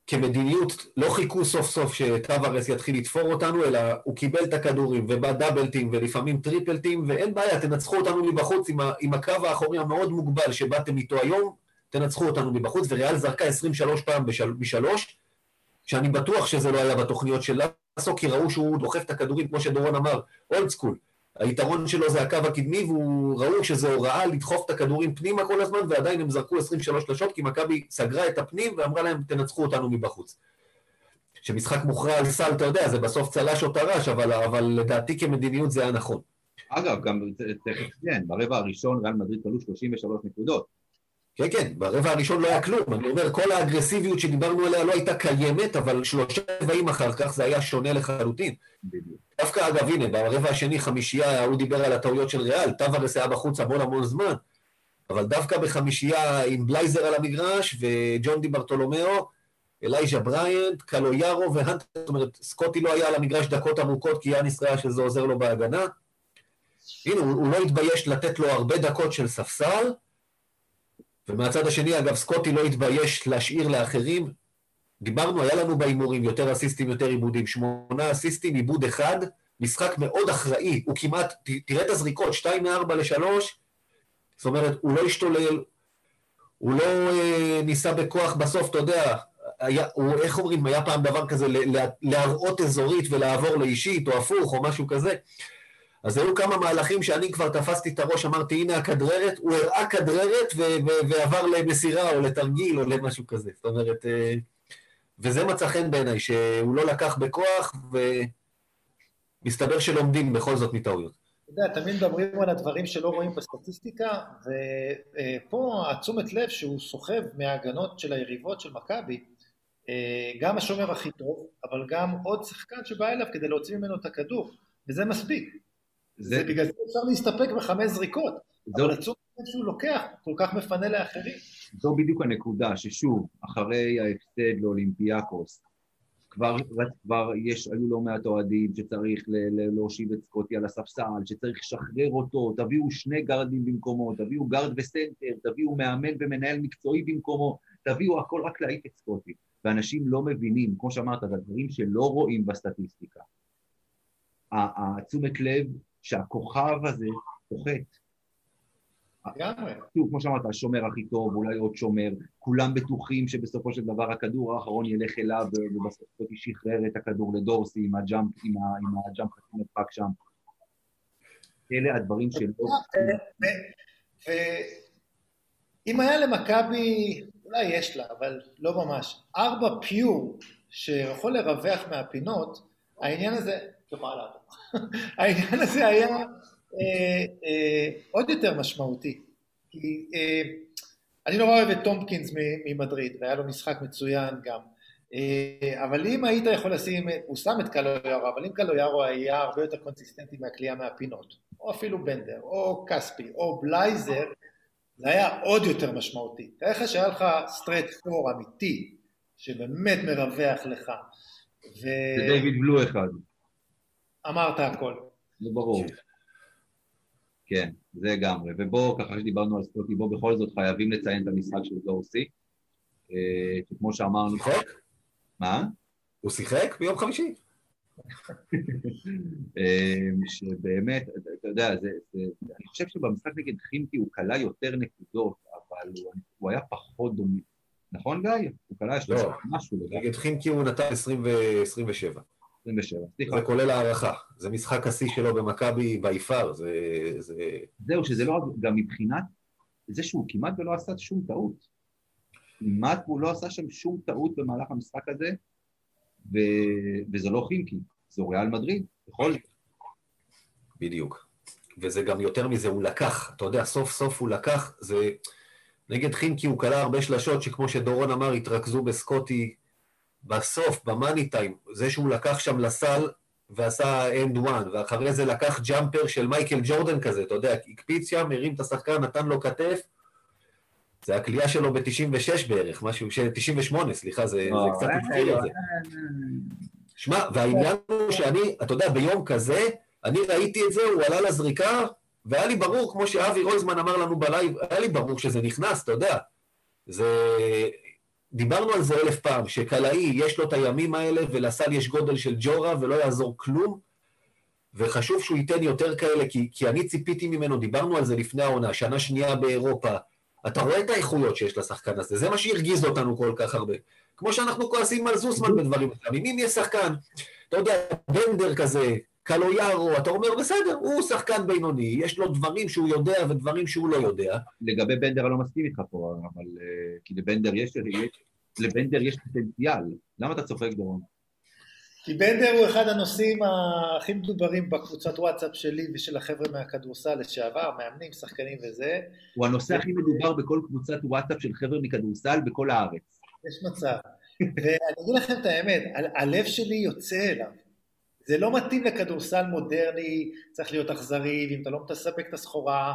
כמדיניות לא חיכו סוף סוף שטווארס יתחיל לתפור אותנו, אלא הוא קיבל את הכדורים ובדאבלטים ולפעמים טריפלטים, ואין בעיה, תנצחו אותנו מבחוץ עם, עם הקו האחורי המאוד מוגבל שבאתם איתו היום, תנצחו אותנו מבחוץ, וריאל זרקה 23 פעם בשל, בשלוש, שאני בטוח שזה לא היה בתוכניות של לאסו, כי ראו שהוא דוחף את הכדורים, כמו שדורון אמר, אולד סקול. היתרון שלו זה הקו הקדמי, והוא ראו שזו הוראה לדחוף את הכדורים פנימה כל הזמן, ועדיין הם זרקו 23 שלשות, כי מכבי סגרה את הפנים ואמרה להם, תנצחו אותנו מבחוץ. כשמשחק מוכרע על סל, אתה יודע, זה בסוף צל"ש או טר"ש, אבל, אבל לדעתי כמדיניות זה היה נכון. אגב, גם תכף כן, ברבע הראשון ריאל מדריד כלו 33 נקודות. כן, כן, ברבע הראשון לא היה כלום. אני אומר, כל האגרסיביות שדיברנו עליה לא הייתה קיימת, אבל שלושה רבעים אחר כך זה היה שונה לחלוטין. בדיוק. דווקא, אגב, הנה, ברבע השני, חמישייה, הוא דיבר על הטעויות של ריאל, טווארס היה בחוץ המון המון זמן, אבל דווקא בחמישייה עם בלייזר על המגרש, וג'ון די ברטולומיאו, אלייז'ה בריינט, קלויארו והנטר, זאת אומרת, סקוטי לא היה על המגרש דקות ארוכות, כי יאניס ראה שזה עוזר לו בהגנה. הנה, הוא, הוא לא התבייש לתת לו הרבה דקות של ספסל, ומהצד השני, אגב, סקוטי לא התבייש להשאיר לאחרים. דיברנו, היה לנו בהימורים יותר אסיסטים, יותר עיבודים. שמונה אסיסטים, עיבוד אחד, משחק מאוד אחראי. הוא כמעט, תראה את הזריקות, שתיים מארבע לשלוש, זאת אומרת, הוא לא השתולל, הוא לא אה, ניסה בכוח בסוף, אתה יודע, היה, הוא, איך אומרים, היה פעם דבר כזה, להראות אזורית ולעבור לאישית, או הפוך, או משהו כזה. אז היו כמה מהלכים שאני כבר תפסתי את הראש, אמרתי, הנה הכדררת, הוא הראה כדררת ועבר למסירה או לתרגיל או למשהו כזה. זאת אומרת, אה, וזה מצא חן בעיניי, שהוא לא לקח בכוח, ומסתבר שלומדים בכל זאת מטעויות. אתה יודע, תמיד מדברים על הדברים שלא רואים בסטטיסטיקה, ופה התשומת לב שהוא סוחב מההגנות של היריבות של מכבי, אה, גם השומר הכי טוב, אבל גם עוד שחקן שבא אליו כדי להוציא ממנו את הכדור, וזה מספיק. זה... זה בגלל זה אפשר להסתפק בחמש זריקות. אבל התשומת לב שהוא לוקח כל כך מפנה לאחרים. זו בדיוק הנקודה, ששוב, אחרי ההפסד לאולימפיאקוס, כבר, כבר יש, היו לא מעט אוהדים שצריך להושיב את סקוטי על הספסל, שצריך לשחרר אותו, תביאו שני גארדים במקומו, תביאו גארד וסנטר, תביאו מאמן ומנהל מקצועי במקומו, תביאו הכל רק להעיף את סקוטי. ואנשים לא מבינים, כמו שאמרת, זה דברים שלא רואים בסטטיסטיקה. התשומת לב שהכוכב הזה פוחת. לגמרי. שוב, כמו שאמרת, השומר הכי טוב, אולי עוד שומר, כולם בטוחים שבסופו של דבר הכדור האחרון ילך אליו, ובסוף היא שחרר את הכדור לדורסי עם הג'אמפ, עם הג'אמפ חצי מרחק שם. אלה הדברים שלא... אם היה למכבי, אולי יש לה, אבל לא ממש, ארבע פיור שיכול לרווח מהפינות, העניין הזה. העניין הזה היה אה, אה, עוד יותר משמעותי. כי אה, אני נורא אוהב את תומפקינס ממדריד, והיה לו משחק מצוין גם. אה, אבל אם היית יכול לשים, הוא שם את קלויארו, אבל אם קלויארו היה הרבה יותר קונסיסטנטי מהקליעה מהפינות, או אפילו בנדר, או כספי, או בלייזר, זה היה עוד יותר משמעותי. תאר לך שהיה לך stretch four אמיתי, שבאמת מרווח לך. ו... זה דיוויד בלו אחד. אמרת הכל. זה ברור. כן, זה לגמרי. ובואו, ככה שדיברנו על סקוטי, בואו בכל זאת חייבים לציין את המשחק של דורסי. אה, שכמו שאמרנו... שיחק? מה? הוא שיחק ביום חמישי. אה, שבאמת, אתה יודע, זה, זה, אני חושב שבמשחק נגד חימקי הוא כלה יותר נקודות, אבל הוא, הוא היה פחות דומי. נכון, גיא? הוא כלה לא, משהו. נגד חימקי הוא נתן 27. 27, סליחה. זה כולל הערכה. זה משחק השיא שלו במכבי בי פאר, זה... זה... זהו, שזה לא גם מבחינת זה שהוא כמעט ולא עשה שום טעות. כמעט הוא לא עשה שם שום טעות במהלך המשחק הזה, ו... וזה לא חינקי, זו ריאל מדריד, בכל זאת. בדיוק. וזה גם יותר מזה, הוא לקח, אתה יודע, סוף סוף הוא לקח, זה... נגד חימקי הוא קלע הרבה שלשות, שכמו שדורון אמר, התרכזו בסקוטי בסוף, ב money time, זה שהוא לקח שם לסל ועשה and one, ואחרי זה לקח jumper של מייקל ג'ורדן כזה, אתה יודע, הקפיץ שם, הרים את השחקן, נתן לו כתף, זה הקליעה שלו ב-96 בערך, משהו, 98, סליחה, זה, זה קצת התחיל את זה. שמע, והעניין הוא שאני, אתה יודע, ביום כזה, אני ראיתי את זה, הוא עלה לזריקה, והיה לי ברור, כמו שאבי רולזמן אמר לנו בלייב, היה לי ברור שזה נכנס, אתה יודע. זה... דיברנו על זה אלף פעם, שקלעי, יש לו את הימים האלה, ולסל יש גודל של ג'ורה, ולא יעזור כלום, וחשוב שהוא ייתן יותר כאלה, כי, כי אני ציפיתי ממנו, דיברנו על זה לפני העונה, שנה שנייה באירופה. אתה רואה את האיכויות שיש לשחקן הזה, זה מה שהרגיז אותנו כל כך הרבה. כמו שאנחנו כועסים על זוסמן בדברים מסוימים. אם יש שחקן, אתה יודע, בנדר כזה, קלויארו, אתה אומר, בסדר, הוא שחקן בינוני, יש לו דברים שהוא יודע ודברים שהוא לא יודע. לגבי בנדר אני לא מסכים איתך פה, אבל uh, כי לבנדר יש, יש, לבנדר יש פוטנציאל. למה אתה צוחק, דורון? כי בנדר הוא אחד הנושאים הכי מדוברים בקבוצת וואטסאפ שלי ושל החבר'ה מהכדורסל לשעבר, מאמנים, שחקנים וזה. הוא הנושא הכי מדובר בכל קבוצת וואטסאפ של חבר'ה מכדורסל בכל הארץ. יש מצב. ואני אגיד לכם את האמת, הלב שלי יוצא אליו. זה לא מתאים לכדורסל מודרני, צריך להיות אכזרי, ואם אתה לא מספק את הסחורה,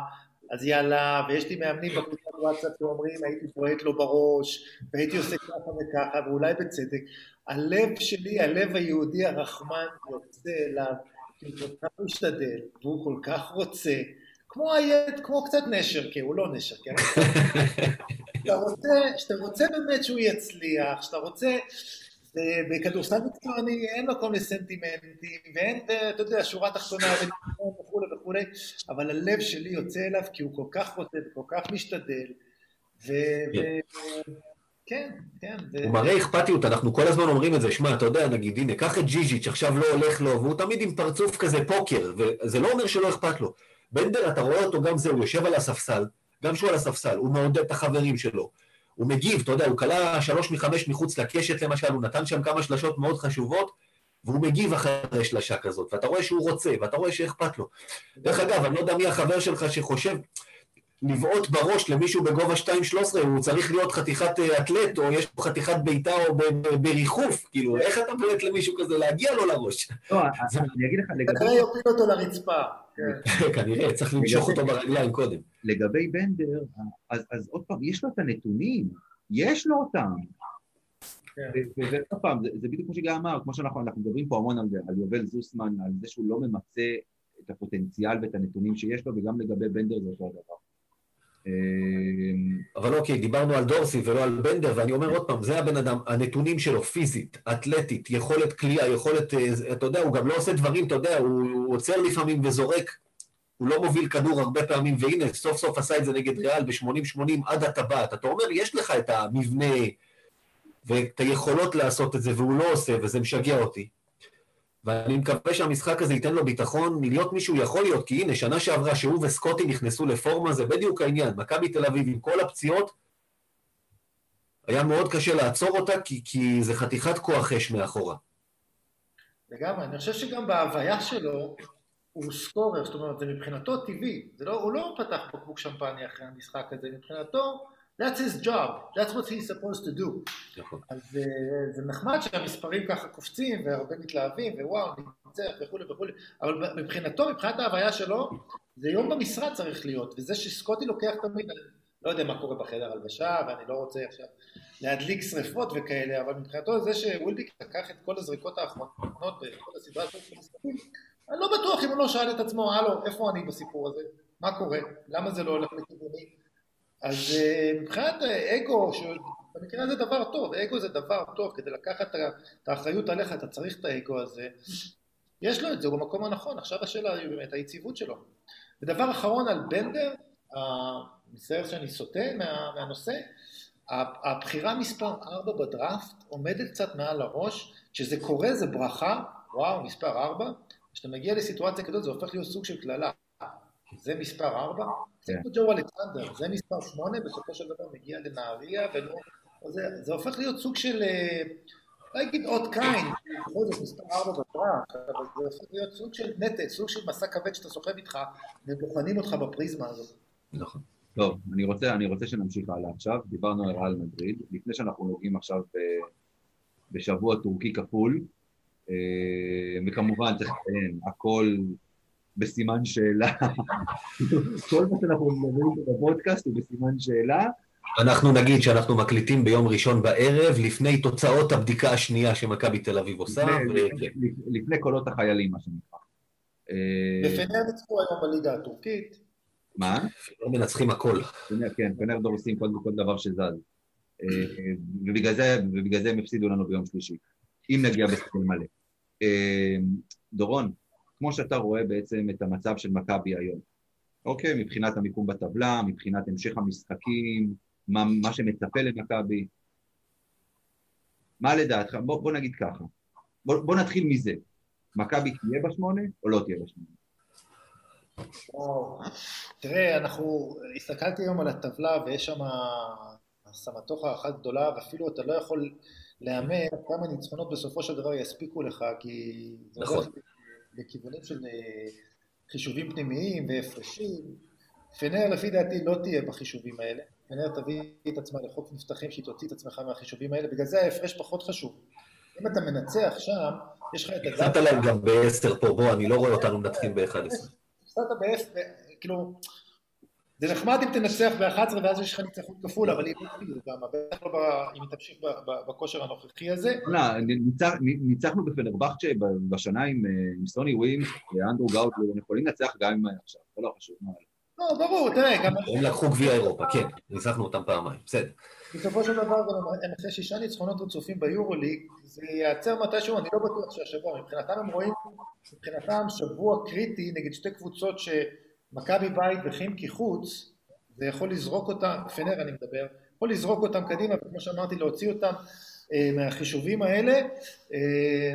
אז יאללה, ויש לי מאמנים בקבוצת וואטסאפ שאומרים, הייתי פועט לו בראש, והייתי עושה ככה וככה, ואולי בצדק. הלב שלי, הלב היהודי הרחמן יוצא אליו, כי הוא כל כך משתדל, והוא כל כך רוצה, כמו הילד, כמו קצת נשר, כי הוא לא נשר, כן? שאתה רוצה, שאתה רוצה באמת שהוא יצליח, שאתה רוצה, בכדורסל מקצועני אין מקום לסנטימנטים, ואין, אתה יודע, שורה תחתונה וכולי וכולי, אבל הלב שלי יוצא אליו כי הוא כל כך רוצה וכל כך משתדל, ו... כן, כן. הוא מראה אכפתיות, אנחנו כל הזמן אומרים את זה, שמע, אתה יודע, נגיד, הנה, קח את ג'יז'יץ', עכשיו לא הולך לו, והוא תמיד עם פרצוף כזה פוקר, וזה לא אומר שלא אכפת לו. בנדר, אתה רואה אותו גם זה, הוא יושב על הספסל, גם שהוא על הספסל, הוא מעודד את החברים שלו. הוא מגיב, אתה יודע, הוא כלה שלוש מחמש מחוץ לקשת למשל, הוא נתן שם כמה שלשות מאוד חשובות, והוא מגיב אחרי שלשה כזאת, ואתה רואה שהוא רוצה, ואתה רואה שאכפת לו. דרך אגב, אני לא יודע מי החבר שלך שחושב לבעוט בראש למישהו בגובה 2.13, הוא צריך להיות חתיכת אה, אתלט, או יש פה חתיכת בעיטה או בריחוף, כאילו, איך אתה בועט למישהו כזה להגיע לו לראש? לא, אני אגיד לך, לגבי... כנראה יופיל אותו לרצפה. כן. כנראה, צריך למשוך אותו ברגליים קודם. לגבי בנדר, אז עוד פעם, יש לו את הנתונים, יש לו אותם. כן. ועוד פעם, זה בדיוק כמו שגיא אמר, כמו שאנחנו מדברים פה המון על יובל זוסמן, על זה שהוא לא ממצה את הפוטנציאל ואת הנתונים שיש לו, וגם לגבי בנדר זה אותו הדבר. אמ, אבל אוקיי, דיברנו על דורסי ולא על בנדר, ואני אומר עוד פעם, זה הבן אדם, הנתונים שלו, פיזית, אתלטית, יכולת כליאה, יכולת, אה, אתה יודע, הוא גם לא עושה דברים, אתה יודע, הוא עוצר לפעמים וזורק, הוא לא מוביל כדור הרבה פעמים, והנה, סוף סוף עשה את זה נגד ריאל ב-80-80 עד הטבעת. אתה אומר, יש לך את המבנה ואת היכולות לעשות את זה, והוא לא עושה, וזה משגע אותי. ואני מקווה שהמשחק הזה ייתן לו ביטחון להיות מישהו יכול להיות, כי הנה, שנה שעברה שהוא וסקוטי נכנסו לפורמה, זה בדיוק העניין. מכבי תל אביב עם כל הפציעות, היה מאוד קשה לעצור אותה, כי, כי זה חתיכת כוח אש מאחורה. לגמרי, אני חושב שגם בהוויה שלו, הוא סקורר, זאת אומרת, זה מבחינתו טבעי. לא, הוא לא פתח בקבוק שמפניה אחרי המשחק הזה, מבחינתו That's his job, that's what he's supposed to do. נכון. אז uh, זה נחמד שהמספרים ככה קופצים והרבה מתלהבים ווואו, ניצח וכולי וכולי, אבל מבחינתו, מבחינת ההוויה שלו, זה יום במשרד צריך להיות, וזה שסקוטי לוקח תמיד, אני לא יודע מה קורה בחדר הלבשה, ואני לא רוצה עכשיו להדליק שריפות וכאלה, אבל מבחינתו זה שווילדיק לקח את כל הזריקות האחרונות וכל הסדרה של המשחקים, אני לא בטוח אם הוא לא שאל את עצמו, הלו, איפה אני בסיפור הזה? מה קורה? למה זה לא הולך לכיווני? אז אה, מבחינת אגו, במקרה הזה דבר טוב, אגו זה דבר טוב, כדי לקחת את האחריות עליך, אתה צריך את האגו הזה. יש לו את זה, הוא במקום הנכון, עכשיו השאלה היא באמת היציבות שלו. ודבר אחרון על בנדר, מצטער שאני סוטה מה, מהנושא, הבחירה מספר 4 בדראפט עומדת קצת מעל הראש, כשזה קורה זה ברכה, וואו, מספר ארבע, כשאתה מגיע לסיטואציה כזאת זה הופך להיות סוג של קללה. זה מספר ארבע, זה כמו ג'ו אלכסנדר, זה מספר שמונה, בסופו של דבר מגיע לנהריה, ולא... זה, זה הופך להיות סוג של, אה, לא אגיד אות קין, בכל זאת מספר ארבע בפרח, אבל זה הופך להיות סוג של נטל, סוג של מסע כבד שאתה סוחב איתך, ובוחנים אותך בפריזמה הזאת. נכון. טוב, אני רוצה, אני רוצה שנמשיך הלאה עכשיו, דיברנו על ריאל מדריד, לפני שאנחנו נוגעים עכשיו ב, בשבוע טורקי כפול, אה, וכמובן צריך לציין, הכל בסימן שאלה, כל מה שאנחנו מדברים בפודקאסט הוא בסימן שאלה. אנחנו נגיד שאנחנו מקליטים ביום ראשון בערב, לפני תוצאות הבדיקה השנייה שמכבי תל אביב עושה. לפני, ו- לפני, לפני קולות החיילים, מה שנקרא. אה, ופנר ניצחו היום בליגה הטורקית, מה? לא מנצחים הכל. פנר, כן, פנר דורסים כל, כל דבר שזז. אה, ובגלל זה, ובגלל זה הם הפסידו לנו ביום שלישי, אם נגיע בסקל מלא. אה, דורון, כמו שאתה רואה בעצם את המצב של מכבי היום, אוקיי, מבחינת המיקום בטבלה, מבחינת המשך המשחקים, מה, מה שמצפה למכבי, מה לדעתך? בוא, בוא נגיד ככה, בוא, בוא נתחיל מזה, מכבי תהיה בשמונה או לא תהיה בשמונה? וואו. תראה, אנחנו, הסתכלתי היום על הטבלה ויש שם סמטוחה אחת גדולה ואפילו אתה לא יכול להמר כמה ניצחונות בסופו של דבר יספיקו לך כי זה נכון. לכיוונים של אה, חישובים פנימיים והפרשים. פנר לפי דעתי לא תהיה בחישובים האלה. פנר תביא את עצמה לחוק מבטחים שהיא תוציא את עצמך מהחישובים האלה, בגלל זה ההפרש פחות חשוב. אם אתה מנצח שם, יש לך את הדף... הפסדת להם גם בעשר פה, בוא, אני לא רואה אותנו מנצחים ב-11. הפסדת בעשר, כאילו, זה נחמד אם תנצח ב-11 ואז יש לך ניצחון כפול, אבל בטח לא ב- אם תמשיך בכושר הנוכחי הזה. לא, ניצח, ניצחנו בפנרבכצ'ה ב- בשנה עם, אה, סוני ווימס ואנדרו גאוטלו, הם יכולים לנצח גם עם עכשיו, זה לא חשוב. לא, ברור, תראה, גם הם לקחו גביע אירופה, כן, ניצחנו אותם פעמיים, בסדר. בסופו של דבר, גם הם אחרי שישה ניצחונות רצופים ביורוליג, זה ייעצר מתישהו, אני לא בטוח שהשבוע, מבחינתם הם רואים, מבחינתם שבוע קריטי נגד שתי קבוצות שמכבי בית וחימקי חוץ, זה יכול לזרוק אותם, פנר אני מדבר, יכול לזרוק אותם קדימה, וכמו שאמרתי, להוציא אותם אה, מהחישובים האלה. אה,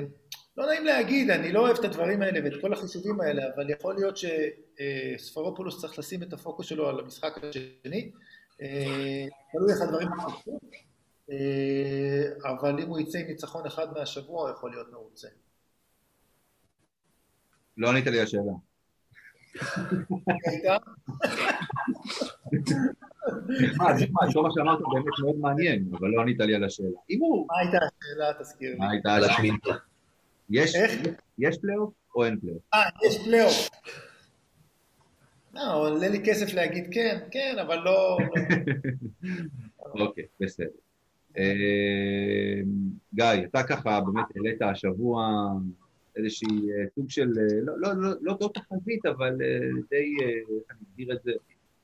לא נעים להגיד, אני לא אוהב את הדברים האלה ואת כל החישובים האלה, אבל יכול להיות שספרופולוס צריך לשים את הפוקוס שלו על המשחק השני. אה, תלוי איך הדברים יתפתחו, אה, אבל אם הוא יצא עם ניצחון אחד מהשבוע, הוא יכול להיות מרוצה. לא ענית לי לשאלה. כל מה שאמרת באמת מאוד מעניין, אבל לא ענית לי על השאלה. אם הוא... מה הייתה השאלה? תזכיר לי. מה הייתה על השאלה? השמינתה. יש, פלייאוף או אין פלייאוף? אה, יש פלייאוף. לא, עולה לי כסף להגיד כן, כן, אבל לא... לא. אוקיי, בסדר. אה, גיא, אתה ככה באמת העלית השבוע איזושהי אה, סוג של, אה, לא, לא, לא, לא, לא תחזית, אבל אה, די, איך אני אגדיר את זה,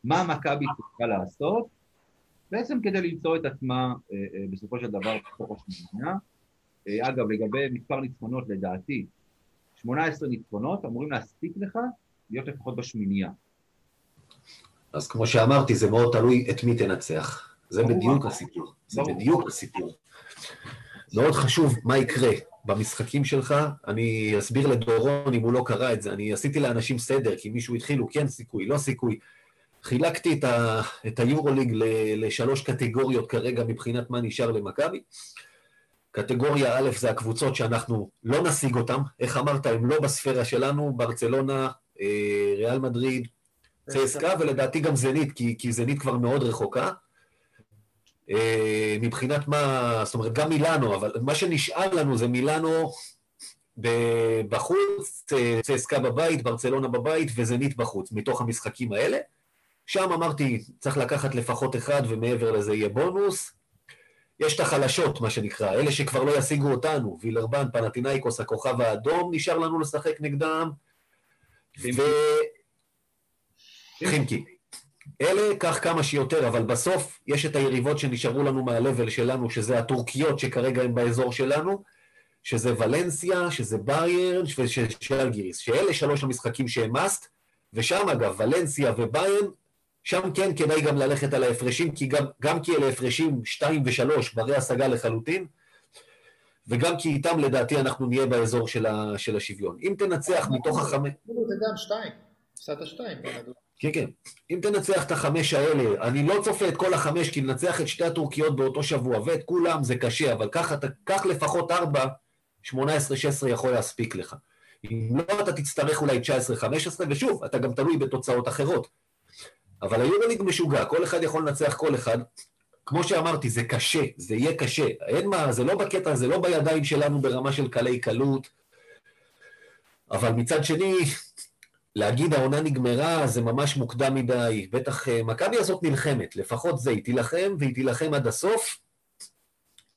מה מכבי צריכה לעשות, בעצם כדי למצוא את עצמה בסופו של דבר בתוך השמונה. אגב, לגבי מספר ניצחונות, לדעתי, 18 ניצחונות אמורים להספיק לך להיות לפחות בשמינייה. אז כמו שאמרתי, זה מאוד תלוי את מי תנצח. זה. בדיוק הסיפור. זה. בדיוק הסיפור. מאוד חשוב מה יקרה במשחקים שלך. אני אסביר לדורון אם הוא לא קרא את זה. אני עשיתי לאנשים סדר, כי מישהו התחילו כן סיכוי, לא סיכוי. חילקתי את, ה, את היורוליג ל- לשלוש קטגוריות כרגע מבחינת מה נשאר למכבי. קטגוריה א' זה הקבוצות שאנחנו לא נשיג אותן. איך אמרת, הם לא בספירה שלנו, ברצלונה, אה, ריאל מדריד, צסקה, ולדעתי גם זנית, כי, כי זנית כבר מאוד רחוקה. אה, מבחינת מה, זאת אומרת, גם מילאנו, אבל מה שנשאר לנו זה מילאנו בחוץ, צ- צסקה בבית, ברצלונה בבית וזנית בחוץ, מתוך המשחקים האלה. שם אמרתי, צריך לקחת לפחות אחד, ומעבר לזה יהיה בונוס. יש את החלשות, מה שנקרא, אלה שכבר לא ישיגו אותנו, וילרבן, פנטינאיקוס, הכוכב האדום, נשאר לנו לשחק נגדם, ו... חימקי. אלה, קח כמה שיותר, אבל בסוף יש את היריבות שנשארו לנו מהלבל שלנו, שזה הטורקיות שכרגע הן באזור שלנו, שזה ולנסיה, שזה ביירן ושאלגיריס, שאלה שלוש המשחקים שהם מאסט, ושם אגב, ולנסיה וביירן, שם כן כדאי גם ללכת על ההפרשים, כי גם, גם כי אלה הפרשים 2 ו-3 ברי השגה לחלוטין, וגם כי איתם לדעתי אנחנו נהיה באזור של, ה, של השוויון. אם תנצח מתוך החמש... זה גם שתיים, הפסדת שתיים. כן, כן. אם תנצח את החמש האלה, אני לא צופה את כל החמש, כי לנצח את שתי הטורקיות באותו שבוע, ואת כולם זה קשה, אבל קח לפחות ארבע, 18-16 יכול להספיק לך. אם לא, אתה תצטרך אולי 19-15, ושוב, אתה גם תלוי בתוצאות אחרות. אבל היורוליג משוגע, כל אחד יכול לנצח כל אחד. כמו שאמרתי, זה קשה, זה יהיה קשה. אין מה, זה לא בקטע, זה לא בידיים שלנו ברמה של קלי קלות. אבל מצד שני, להגיד העונה נגמרה זה ממש מוקדם מדי. בטח אה, מכבי הזאת נלחמת, לפחות זה, היא תילחם והיא תילחם עד הסוף.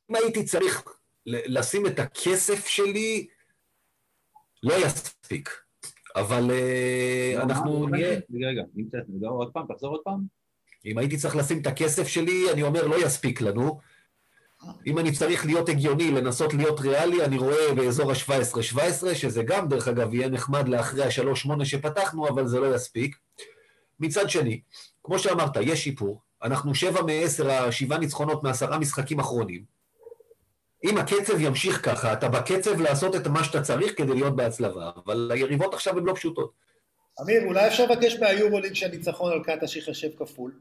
אם הייתי צריך לשים את הכסף שלי, לא יספיק. אבל אה, אנחנו נהיה... רגע, רגע, אם צריך, עוד פעם, תחזור עוד פעם. אם הייתי צריך לשים את הכסף שלי, אני אומר, לא יספיק לנו. אם אני צריך להיות הגיוני, לנסות להיות ריאלי, אני רואה באזור ה-17-17, שזה גם, דרך אגב, יהיה נחמד לאחרי ה-3-8 שפתחנו, אבל זה לא יספיק. מצד שני, כמו שאמרת, יש שיפור. אנחנו 7 מ-10, 7 ניצחונות מעשרה משחקים אחרונים. אם הקצב ימשיך ככה, אתה בקצב לעשות את מה שאתה צריך כדי להיות בהצלבה, אבל היריבות עכשיו הן לא פשוטות. אמיר, אולי אפשר לבקש מהיורוליג שהניצחון על קטש ייחשב כפול?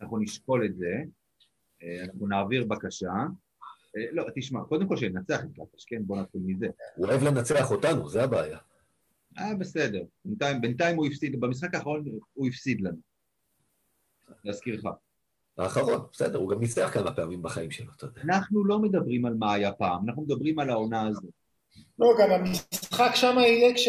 אנחנו נשקול את זה, אנחנו נעביר בקשה. אה, לא, תשמע, קודם כל שננצח את קטש, כן? בוא נתחיל מזה. הוא אוהב לנצח אותנו, זה הבעיה. אה, בסדר. בינתיים, בינתיים הוא הפסיד, במשחק האחרון הוא הפסיד לנו. להזכירך. האחרון, בסדר, הוא גם ניצח כמה פעמים בחיים שלו, אתה יודע. אנחנו לא מדברים על מה היה פעם, אנחנו מדברים על העונה הזאת. לא, גם המשחק שם יהיה כש...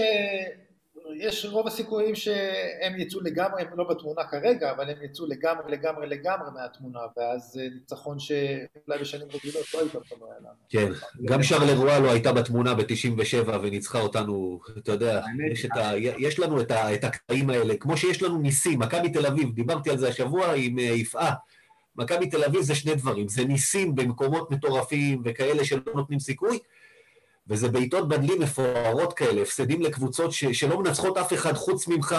יש רוב הסיכויים שהם יצאו לגמרי, הם לא בתמונה כרגע, אבל הם יצאו לגמרי לגמרי לגמרי מהתמונה, ואז ניצחון שאולי בשנים רגילות לא הייתה בתמונה. כן, גם שרלרואה לא הייתה בתמונה ב-97 וניצחה אותנו, אתה יודע, יש, ה, יש לנו את, ה, את הקטעים האלה, כמו שיש לנו ניסים, מכבי תל אביב, דיברתי על זה השבוע עם אה, יפעה, מכבי תל אביב זה שני דברים, זה ניסים במקומות מטורפים וכאלה שלא נותנים סיכוי, וזה בעיטות בדלים מפוארות כאלה, הפסדים לקבוצות ש, שלא מנצחות אף אחד חוץ ממך,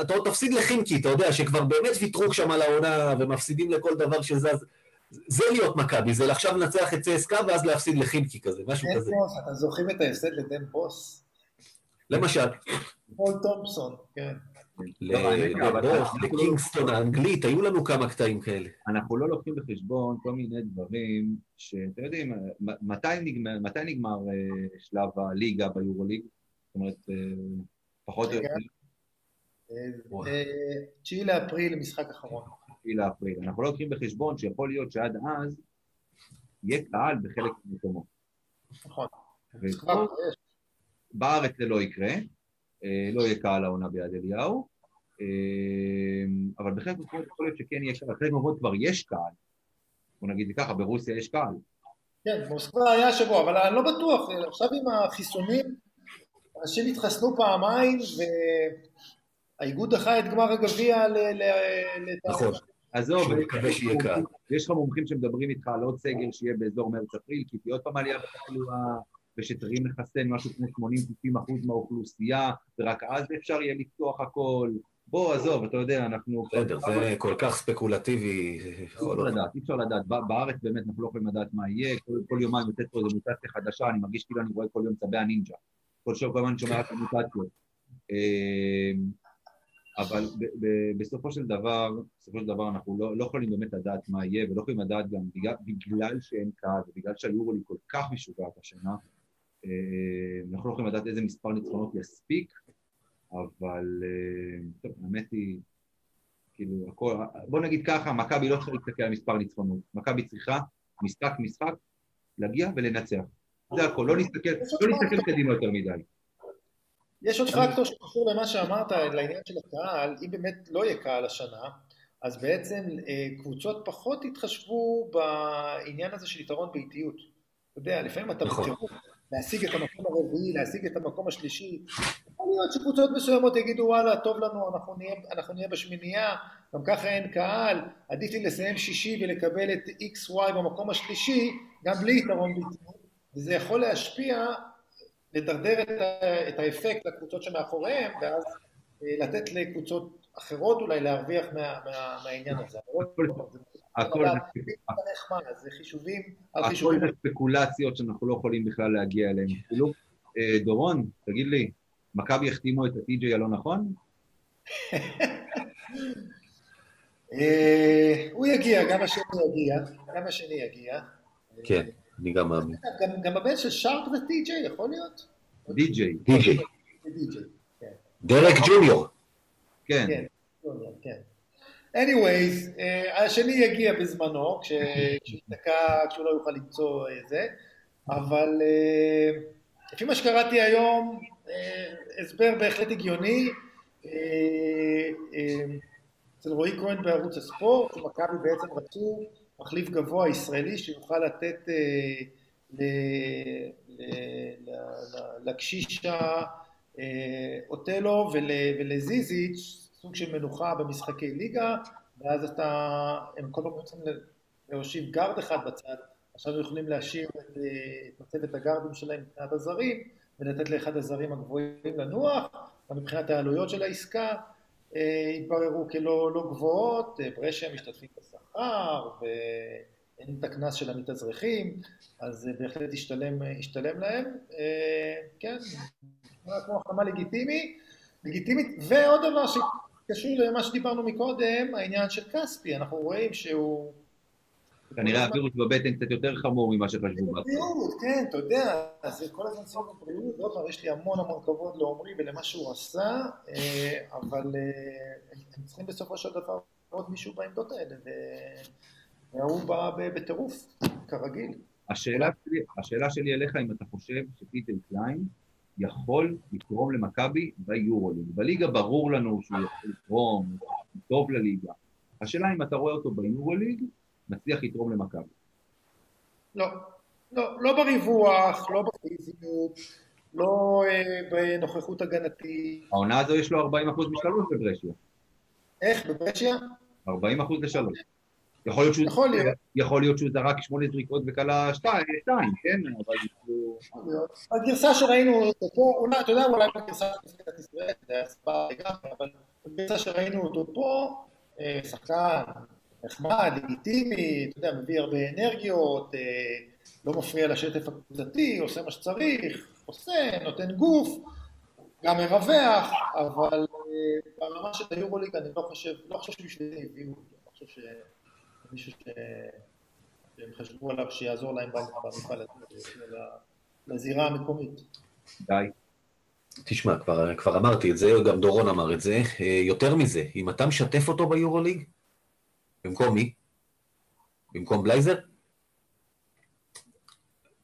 אתה עוד תפסיד לחינקי, אתה יודע, שכבר באמת ויתרו שם על העונה ומפסידים לכל דבר שזז. זה להיות מכבי, זה עכשיו לנצח את צסקה ואז להפסיד לחינקי כזה, משהו כזה. בוס, אתה זוכרים את ההפסד לדן בוס? למשל. פול תומפסון, כן. לקינגסטון האנגלית, היו לנו כמה קטעים כאלה. אנחנו לא לוקחים בחשבון כל מיני דברים שאתם יודעים, מתי נגמר אה, שלב הליגה ביורוליג? זאת אומרת, אה, פחות או יותר... 9 אה, לאפריל, משחק אחרון. 9 לאפריל. אנחנו לא לוקחים בחשבון שיכול להיות שעד אז יהיה קהל בחלק מהמקומות. נכון. בארץ זה לא יקרה. אה, לא יהיה קהל העונה ביד אליהו, אה, אבל בחלק מהמקומות יכול להיות שכן יהיה קהל, בחלק מהמקומות כבר יש קהל, בוא נגיד ככה, ברוסיה יש קהל. כן, במוסקבה היה שבוע, אבל אני לא בטוח, עכשיו עם החיסונים, אנשים התחסנו פעמיים, והאיגוד דחה את גמר הגביע ל... נכון. עזוב, יש לך מומחים שמדברים איתך על עוד סגר שיהיה באזור מרץ-אפריל, כי תהיה עוד פעם עלייה בתחלואה, ושצריכים לחסן משהו כמו 80-90 אחוז מהאוכלוסייה, ורק אז אפשר יהיה לפתוח הכל. בוא, עזוב, אתה יודע, אנחנו... בסדר, זה כל כך ספקולטיבי. אי אפשר לדעת, אי אפשר לדעת. בארץ באמת אנחנו לא יכולים לדעת מה יהיה, כל יומיים יוצאת פה איזו מוטציה חדשה, אני מרגיש כאילו אני רואה כל יום צבי הנינג'ה. כל שבוע כל אני שומע רק מוטציות. אמ, אבל בסופו של דבר, בסופו של דבר אנחנו לא, לא יכולים באמת לדעת מה יהיה, ולא יכולים לדעת גם בגלל, בגלל שאין קהל, ובגלל שהיורולי כל כך משוגעת השנה, אנחנו לא יכולים לדעת איזה מספר ניצחונות יספיק, אבל אה, טוב, האמת היא, כאילו, הכל, בוא נגיד ככה, מכבי לא צריכה להסתכל על מספר ניצחונות, מכבי צריכה משחק משחק להגיע ולנצח, זה הכל, לא נסתכל, לא נסתכל קדימה יותר מדי. יש עוד פקטור שקשור למה שאמרת, לעניין של הקהל, אם באמת לא יהיה קהל השנה, אז בעצם אה, קבוצות פחות יתחשבו בעניין הזה של יתרון באיטיות. אתה יודע, לפעמים אתה נכון. בטירוף להשיג את המקום הרביעי, להשיג את המקום השלישי. יכול להיות שקבוצות מסוימות יגידו וואלה, טוב לנו, אנחנו נהיה, אנחנו נהיה בשמינייה, גם ככה אין קהל, עדיף לי לסיים שישי ולקבל את XY במקום השלישי, גם בלי יתרון ביטוי, וזה יכול להשפיע, לדרדר את, את האפקט לקבוצות שמאחוריהם, ואז אה, לתת לקבוצות אחרות אולי להרוויח מה, מה, מהעניין הזה. הכל זה- חישובים הכל. זה ספקולציות שאנחנו לא יכולים בכלל להגיע אליהן. אפילו, אה, דורון, תגיד לי, מכבי החתימו את הטי.ג'יי הלא נכון? אה, הוא יגיע, גם השני יגיע, גם השני יגיע. כן, אני גם מאמין. גם- גם הבן של שרק זה טי.ג'יי, יכול להיות? די.ג'יי, די.ג'יי. כן. דרק ג'וניור. כן, כן. Anyways, אה, השני יגיע בזמנו, כש- כשהוא לא יוכל למצוא אה, זה, אבל אה, לפי מה שקראתי היום, אה, הסבר בהחלט הגיוני. אצל רועי כהן בערוץ הספורט, שמכבי בעצם רצו מחליף גבוה ישראלי שיוכל לתת ל- ל- ל- ל- לקשיש ה- אה, אוטלו ול, ולזיזיץ' סוג של מנוחה במשחקי ליגה, ואז אתה, הם כל פעם רוצים להושיב גארד אחד בצד, עכשיו יכולים להשאיר את, אה, את מצבת הגארדים שלהם מבחינת הזרים, ולתת לאחד הזרים הגבוהים לנוח, ומבחינת העלויות של העסקה אה, התבררו כלא לא גבוהות, אה, ברשע משתתפים בשכר, ואין את הקנס של המתאזרחים, אז זה בהחלט השתלם, השתלם להם, אה, כן, כמו החלמה לגיטימי, לגיטימית, ועוד דבר שקשור למה שדיברנו מקודם, העניין של כספי, אנחנו רואים שהוא... כנראה הווירוס בבטן קצת יותר חמור ממה שחשבו. בהתחלה. בריאות, כן, אתה יודע, זה כל הזמן סוף בבריאות, עוד פעם, יש לי המון המון כבוד לעומרי ולמה שהוא עשה, אה, אבל אה, הם צריכים בסופו של דבר עוד מישהו בעמדות האלה, והוא בא בטירוף, כרגיל. השאלה שלי אליך, אם אתה חושב שפיטר קליין יכול לתרום למכבי ביורוליג. בליגה ברור לנו שהוא יכול לתרום, הוא טוב לליגה. השאלה אם אתה רואה אותו ביורוליג, מצליח לתרום למכבי. לא, לא, לא בריווח, לא בפיזיות, לא אה, בנוכחות הגנתית. העונה הזו יש לו 40% משלוש בברשיה. איך, בברשיה? 40% לשלוש. יכול להיות שהוא, יכול להיות. יכול להיות שהוא זרק שמונה זריקות וכלה שתיים, שתיים, כן? אבל הוא... הגרסה שראינו אותו פה, אולי, אתה יודע, אולי בגרסה של נבחרת ישראל, זה היה סבבה לגמרי, אבל בגרסה שראינו אותו פה, אה, שחקן נחמד, לגיטימי, אתה יודע, מביא הרבה אנרגיות, אה, לא מפריע לשטף הקבוצתי, עושה מה שצריך, עושה, נותן גוף, גם מרווח, אבל אה, ברמה של היורוליג אני לא חושב, לא חושב שבשביל זה הביאו אותו, אני לא חושב שמישהו ש... שהם חשבו עליו שיעזור להם במפעל הזה, לזירה המקומית. די. תשמע, כבר, כבר אמרתי את זה, גם דורון אמר את זה. אה, יותר מזה, אם אתה משתף אותו ביורוליג, במקום מי? במקום בלייזר?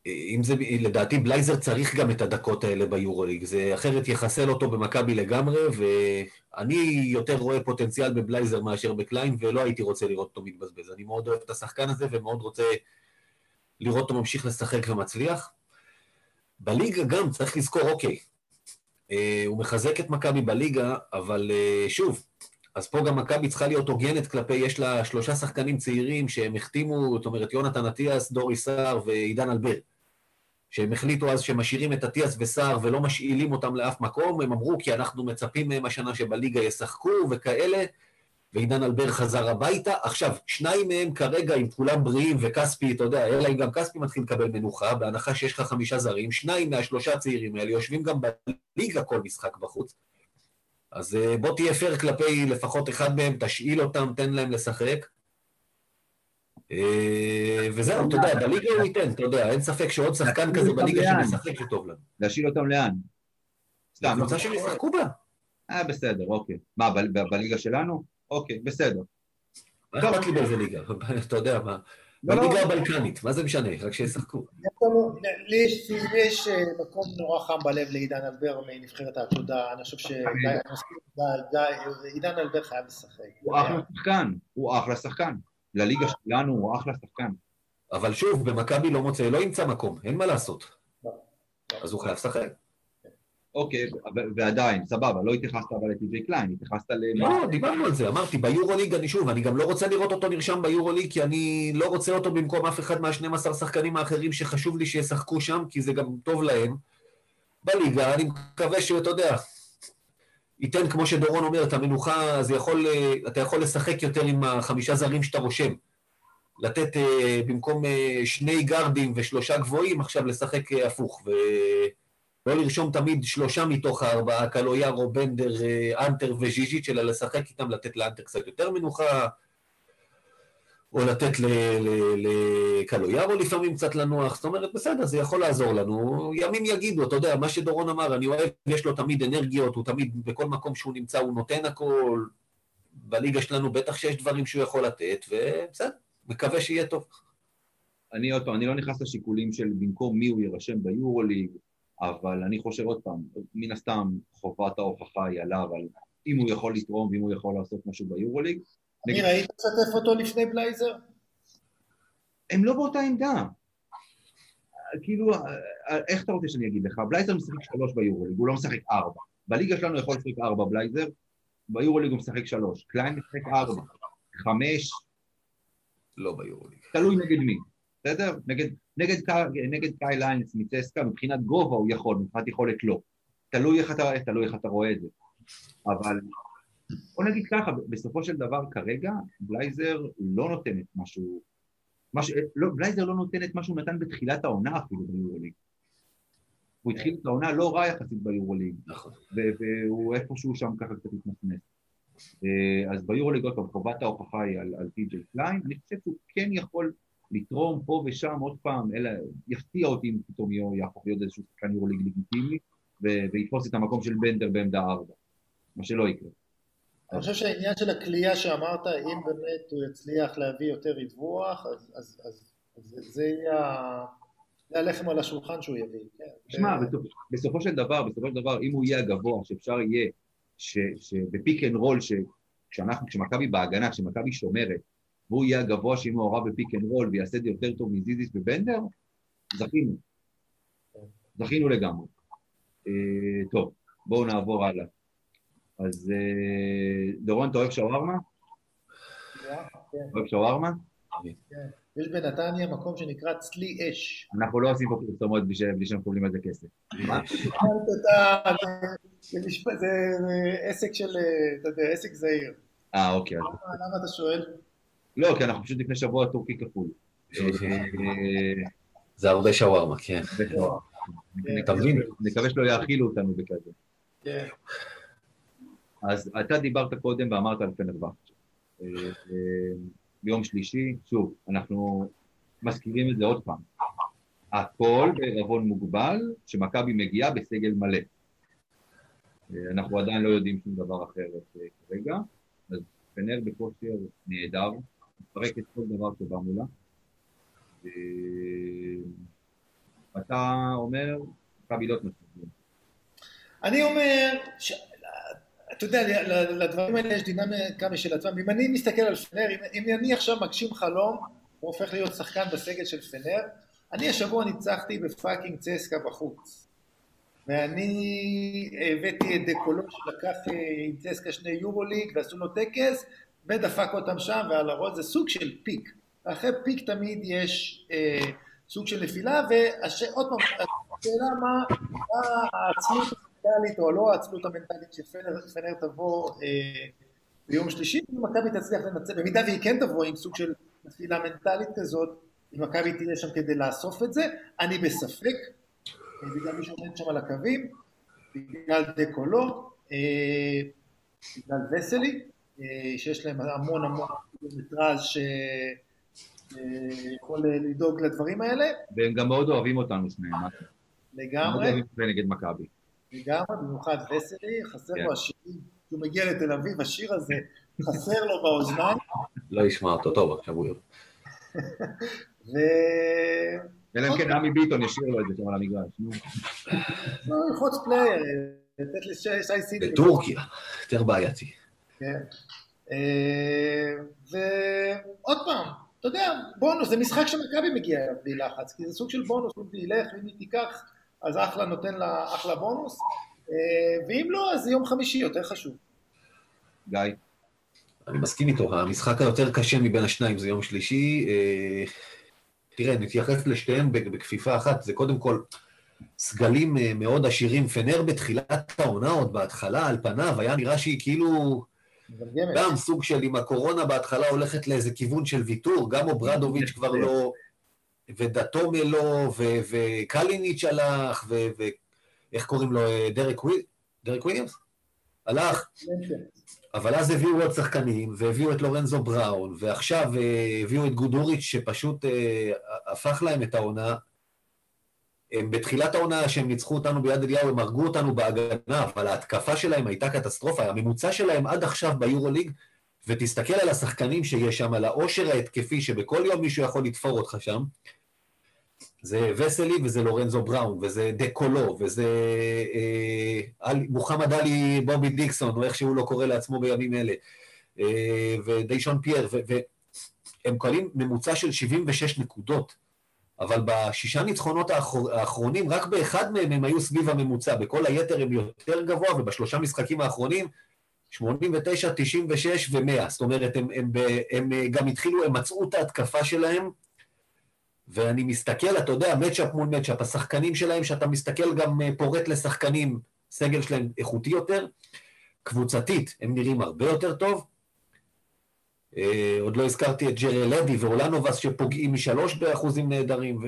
אם זה, לדעתי בלייזר צריך גם את הדקות האלה ביורוליג, זה אחרת יחסל אותו במכבי לגמרי, ואני יותר רואה פוטנציאל בבלייזר מאשר בקליין, ולא הייתי רוצה לראות אותו מתבזבז. אני מאוד אוהב את השחקן הזה, ומאוד רוצה לראות אותו ממשיך לשחק ומצליח. בליגה גם צריך לזכור, אוקיי, אה, הוא מחזק את מכבי בליגה, אבל אה, שוב, אז פה גם מכבי צריכה להיות הוגנת כלפי, יש לה שלושה שחקנים צעירים שהם החתימו, זאת אומרת, יונתן אטיאס, דורי סער ועידן אלבר. שהם החליטו אז שמשאירים את אטיאס וסער ולא משאילים אותם לאף מקום, הם אמרו כי אנחנו מצפים מהם השנה שבליגה ישחקו וכאלה, ועידן אלבר חזר הביתה. עכשיו, שניים מהם כרגע, אם כולם בריאים וכספי, אתה יודע, אלא אם גם כספי מתחיל לקבל מנוחה, בהנחה שיש לך חמישה זרים, שניים מהשלושה הצעירים האלה יושבים גם בליגה כל משחק בחוץ. אז אה, בוא תהיה פייר כלפי לפחות אחד מהם, תשאיל אותם, תן להם לשחק. אה, וזהו, אתה יודע, בליגה הוא ייתן, אתה יודע, אין ספק שעוד שחקן כזה בליגה שמשחק זה טוב לנו. להשאיל אותם לאן? סתם. הקבוצה שהם ישחקו בה. אה, בסדר, אוקיי. מה, ב- ב- בליגה שלנו? אוקיי, בסדר. מה אכפת לי באיזה ליגה? אתה יודע מה. לא, לא. בליגה הבלקנית, מה זה משנה? רק שישחקו. יש- לי יש אה, מקום נורא חם בלב לעידן אלבר מנבחרת העתודה, אני חושב שעידן אלבר חייב לשחק. הוא אחלה שחקן, הוא אחלה שחקן. לליגה שלנו הוא אחלה שחקן. אבל שוב, במכבי לא מוצא, לא ימצא מקום, אין מה לעשות. לא. אז הוא חייב לשחק. אוקיי, ועדיין, סבבה, לא התייחסת אבל לטי.ג'יי קליין, התייחסת ל... לא, דיברנו על זה, אמרתי, ביורוליג, אני שוב, אני גם לא רוצה לראות אותו נרשם ביורוליג, כי אני לא רוצה אותו במקום אף אחד מה-12 שחקנים האחרים שחשוב לי שישחקו שם, כי זה גם טוב להם. בליגה, אני מקווה שאתה יודע, ייתן, כמו שדורון אומר, את המנוחה, אז יכול, אה, אתה יכול לשחק יותר עם החמישה זרים שאתה רושם. לתת אה, במקום אה, שני גארדים ושלושה גבוהים, עכשיו לשחק הפוך. ולא לרשום תמיד שלושה מתוך הארבעה, קלויארו, בנדר, אנטר וז'יז'יץ', אלא לשחק איתם, לתת לאנטר קצת יותר מנוחה, או לתת לקלויארו לפעמים קצת לנוח, זאת אומרת, בסדר, זה יכול לעזור לנו. ימים יגידו, אתה יודע, מה שדורון אמר, אני אוהב, יש לו תמיד אנרגיות, הוא תמיד, בכל מקום שהוא נמצא, הוא נותן הכל. בליגה שלנו בטח שיש דברים שהוא יכול לתת, ובסדר, מקווה שיהיה טוב. אני עוד פעם, אני לא נכנס לשיקולים של במקום מי הוא יירשם ביורוליג, אבל אני חושב עוד פעם, מן הסתם חובת ההוכחה היא עליו, אבל אם הוא יכול לתרום ואם הוא יכול לעשות משהו ביורוליג, אני ראית לשתף אותו לפני בלייזר? הם לא באותה עמדה. כאילו, איך אתה רוצה שאני אגיד לך? בלייזר משחק שלוש ביורוליג, הוא לא משחק ארבע. בליגה שלנו יכול לשחק ארבע בלייזר, ביורוליג הוא משחק שלוש. קליין משחק ארבע. חמש. לא ביורוליג. תלוי נגד מי, בסדר? נגד, נגד, נגד קייל היינס מצסקה, מבחינת גובה הוא יכול, מבחינת יכולת לא. תלוי איך אתה, תלוי איך אתה רואה את זה. אבל בוא נגיד ככה, בסופו של דבר כרגע בלייזר לא נותן את משהו, מש, לא, בלייזר לא נותן את מה שהוא נתן בתחילת העונה אפילו ביורוליג. הוא התחיל את העונה לא רע יחסית ביורוליג, נכון. והוא איפשהו שם ככה קצת התמסמס. אה, אז ביורוליג עוד פעם, חובת ההוכחה היא על, על טי.ג'יי קליין, אני חושב שהוא כן יכול לתרום פה ושם עוד פעם, אלא יפתיע אותי אם פתאום יהפוך להיות איזשהו שחקן יורוליג לגיטימי, ויתפוס את המקום של בנדר בעמדה ארבע, מה שלא יקרה. אני חושב שהעניין של הכלייה שאמרת, אם באמת הוא יצליח להביא יותר ריווח, אז, אז, אז, אז זה יהיה הלחם על השולחן שהוא יביא. כן. שמע, בסופ, בסופו של דבר, בסופו של דבר, אם הוא יהיה הגבוה, שאפשר יהיה, שב pick and roll, כשאנחנו, כשמכבי בהגנה, כשמכבי שומרת, והוא יהיה הגבוה שיהיה מעורב ב pick and roll ויעשה את זה יותר טוב מז'יז'יץ' ובנדר, זכינו. זכינו לגמרי. אה, טוב, בואו נעבור הלאה. אז אה, דורון, אתה אוהב שווארמה? כן. אוהב שווארמה? כן. יש בנתניה מקום שנקרא צלי אש. אנחנו לא עושים פה פרסומות בלי שהם מקבלים על זה כסף. זה עסק של, אתה יודע, עסק זעיר. אה, אוקיי. למה אתה שואל? לא, כי אנחנו פשוט לפני שבוע טורקי כפול. זה הרבה שווארמה, כן. נקווה שלא יאכילו אותנו בכזה. אז אתה דיברת קודם ואמרת על פנרבכט. אה, אה, ביום שלישי, שוב, אנחנו מזכירים את זה עוד פעם. הכל בערבון מוגבל, שמכבי מגיעה בסגל מלא. אה, אנחנו עדיין לא יודעים שום דבר אחר כרגע, אז פנר בכושר נהדר, מפרק את כל דבר שבא מולה. אתה אומר, מכבי לא תנצח. אני אומר, אתה יודע, לדברים האלה יש דינמיקה משל. אם אני מסתכל על פנר, אם אני עכשיו מגשים חלום, הוא הופך להיות שחקן בסגל של פנר, אני השבוע ניצחתי ב fucking צסקה בחוץ. ואני הבאתי את דה קולו שלקח אה, עם צסקה שני יורו ליג ועשו לו טקס ודפק אותם שם ועל הראש, זה סוג של peak. אחרי peak תמיד יש אה, סוג של נפילה, ועוד פעם, השאלה מה העצמות המנטלית או לא העצלות המנטלית שפנר תבוא אה, ביום שלישי, אם מכבי תצליח לנצח, במידה והיא כן תבוא עם סוג של נפילה מנטלית כזאת, אם מכבי תהיה שם כדי לאסוף את זה, אני בספק, בגלל מי שעומד שם על הקווים, בגלל דקולו, אה, בגלל וסלי, אה, שיש להם המון המון מטראז' שיכול לדאוג לדברים האלה. והם גם מאוד אוהבים אותנו שניהם. לגמרי. מאוד אוהבים נגד מכבי. לגמרי, במיוחד וסלי, חסר לו כן. השירים, כשהוא מגיע לתל אביב, השיר הזה חסר לו באוזניים. לא ישמע אותו טוב עכשיו הוא ו... אלא אם כן עמי ביטון ישיר לו את זה שם על המגרש, נו. לא, חוץ פלייר, לתת לשי סידי. בטורקיה, יותר בעייתי. כן. אה, ועוד פעם, אתה יודע, בונוס, זה משחק שמכבי מגיע אליו בלי לחץ, כי זה סוג של בונוס, הוא ילך, אם היא תיקח אז אחלה נותן לה אחלה בונוס, אה, ואם לא, אז יום חמישי, יותר חשוב. גיא. אני מסכים איתו, המשחק היותר קשה מבין השניים זה יום שלישי. אה, תראה, נתייחס לשתיהם בכפיפה אחת, זה קודם כל סגלים אה, מאוד עשירים. פנר בתחילת העונה, עוד בהתחלה, על פניו, היה נראה שהיא כאילו. גם סוג של עם הקורונה בהתחלה הולכת לאיזה כיוון של ויתור, גם אוברדוביץ' כבר לא, ודאטומה לא, ו- וקאליניץ' הלך, ואיך קוראים לו, אה. דרק וויליאמס? הלך. אבל אז הביאו עוד שחקנים, והביאו את לורנזו בראון, ועכשיו אה, הביאו את גודוריץ', שפשוט אה, הפך להם את העונה. הם בתחילת העונה שהם ניצחו אותנו ביד אליהו, הם הרגו אותנו בהגנה, אבל ההתקפה שלהם הייתה קטסטרופה. הממוצע שלהם עד עכשיו ביורוליג, ותסתכל על השחקנים שיש שם, על העושר ההתקפי, שבכל יום מישהו יכול לתפור אותך שם, זה וסלי וזה לורנזו בראון, וזה דה קולו, וזה אה, על, מוחמד עלי בובי דיקסון, או איך שהוא לא קורא לעצמו בימים אלה, אה, ודיישון פייר, והם קולים ממוצע של 76 נקודות, אבל בשישה ניצחונות האחר, האחרונים, רק באחד מהם הם היו סביב הממוצע, בכל היתר הם יותר גבוה, ובשלושה משחקים האחרונים, 89, 96 ו-100. זאת אומרת, הם, הם, הם, הם גם התחילו, הם מצאו את ההתקפה שלהם, ואני מסתכל, אתה יודע, מצ'אפ מול מצ'אפ, השחקנים שלהם, שאתה מסתכל גם אה, פורט לשחקנים, סגל שלהם איכותי יותר, קבוצתית, הם נראים הרבה יותר טוב. אה, עוד לא הזכרתי את ג'רי לדי ואולנובס שפוגעים משלוש באחוזים נהדרים,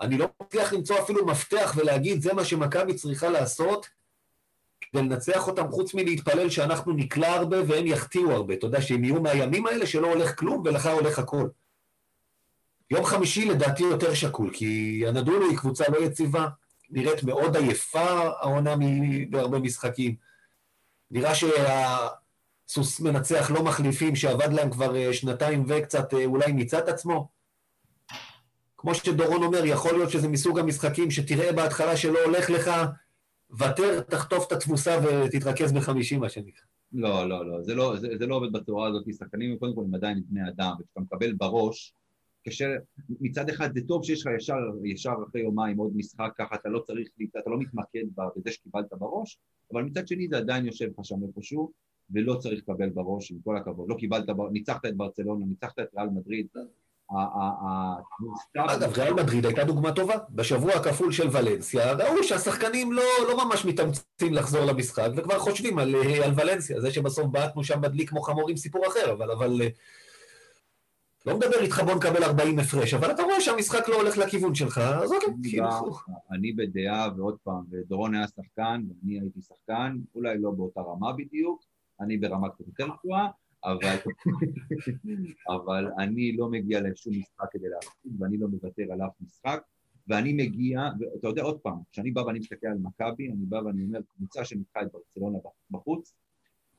ואני לא מצליח למצוא אפילו מפתח ולהגיד, זה מה שמכבי צריכה לעשות כדי לנצח אותם, חוץ מלהתפלל שאנחנו נקלע הרבה והם יחטיאו הרבה. אתה יודע, שהם יהיו מהימים האלה שלא הולך כלום ולך הולך הכל. יום חמישי לדעתי יותר שקול, כי הנדולו היא קבוצה לא יציבה, נראית מאוד עייפה העונה בהרבה משחקים. נראה שהסוס מנצח לא מחליפים, שעבד להם כבר אה, שנתיים וקצת, אה, אולי מיצה את עצמו. כמו שדורון אומר, יכול להיות שזה מסוג המשחקים שתראה בהתחלה שלא הולך לך, ותר, תחטוף את התבוסה ותתרכז בחמישים, מה שנקרא. לא, לא, לא, זה לא, זה, זה לא עובד בצורה הזאת. שחקנים, קודם כל, הם עדיין בני אדם, וכשאתה מקבל בראש, קשה, מצד אחד זה טוב שיש לך ישר, ישר אחרי יומיים עוד משחק ככה, אתה לא צריך, אתה לא מתמקד בזה שקיבלת בראש, אבל מצד שני זה עדיין יושב לך שם איפשהו, ולא צריך לקבל בראש, עם כל הכבוד. לא קיבלת, ניצחת את ברצלונה, ניצחת את ריאל מדריד. אגב, ריאל מדריד הייתה דוגמה טובה. בשבוע הכפול של ולנסיה, ראו שהשחקנים לא, לא ממש מתאמצים לחזור למשחק, וכבר חושבים על, על ולנסיה. זה שבסוף בעטנו שם מדליק כמו חמורים, סיפור אחר, אבל, אבל לא מדבר איתך בוא נקבל 40 הפרש, אבל אתה רואה שהמשחק לא הולך לכיוון שלך, אז אוקיי, כאילו... אני בדעה, ועוד פעם, ודורון היה שחקן, ואני הייתי שחקן, אולי לא באותה רמה בדיוק, אני ברמה קצת יותר גבוהה, אבל, אבל אני לא מגיע לשום משחק כדי להפסיד, ואני לא מוותר על אף משחק, ואני מגיע, ואתה יודע עוד פעם, כשאני בא ואני מסתכל על מכבי, אני בא ואני אומר, קבוצה שניצחה את ברצלונה בחוץ,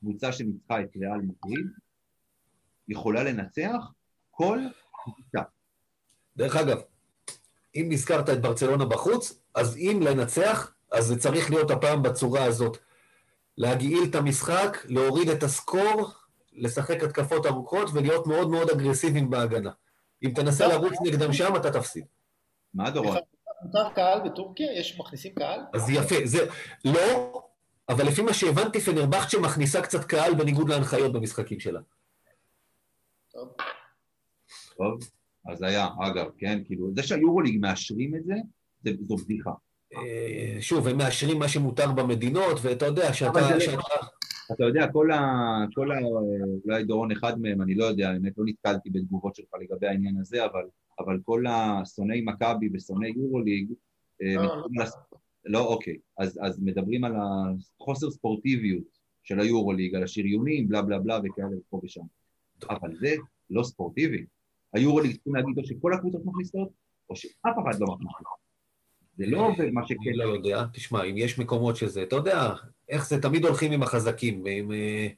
קבוצה שניצחה את ריאל מדריד, יכולה לנצח כל קבוצה. דרך אגב, אם נזכרת את ברצלונה בחוץ, אז אם לנצח, אז זה צריך להיות הפעם בצורה הזאת. להגעיל את המשחק, להוריד את הסקור, לשחק התקפות ארוכות ולהיות מאוד מאוד אגרסיביים בהגנה. אם תנסה לרוץ נגדם שם, אתה תפסיד. מה דורון? מותר קהל בטורקיה? יש מכניסים קהל? אז יפה, זה... לא, אבל לפי מה שהבנתי, פנרבכצ'ה מכניסה קצת קהל בניגוד להנחיות במשחקים שלה. טוב. טוב? אז היה, אגב, כן, כאילו, זה שהיורוליג מאשרים את זה, זה זו בדיחה. אה, שוב, הם מאשרים מה שמותר במדינות, ואתה יודע שאתה... שאתה... אתה יודע, כל ה... כל ה... אולי דורון אחד מהם, אני לא יודע, באמת לא נתקלתי בתגובות שלך לגבי העניין הזה, אבל, אבל כל השונאי מכבי ושונאי יורוליג, אה, לא, לא. לא, אוקיי, אז, אז מדברים על החוסר ספורטיביות של היורוליג, על השריונים, בלה בלה בלה וכאלה ופה ושם. אבל זה לא ספורטיבי. היורוליג צריכים להגיד או שכל הקבוצות מכניסות, או שאף אחד לא מכניס. זה לא עובד מה שכן. אני לא יודע, תשמע, אם יש מקומות שזה, אתה יודע, איך זה, תמיד הולכים עם החזקים, ואם אה,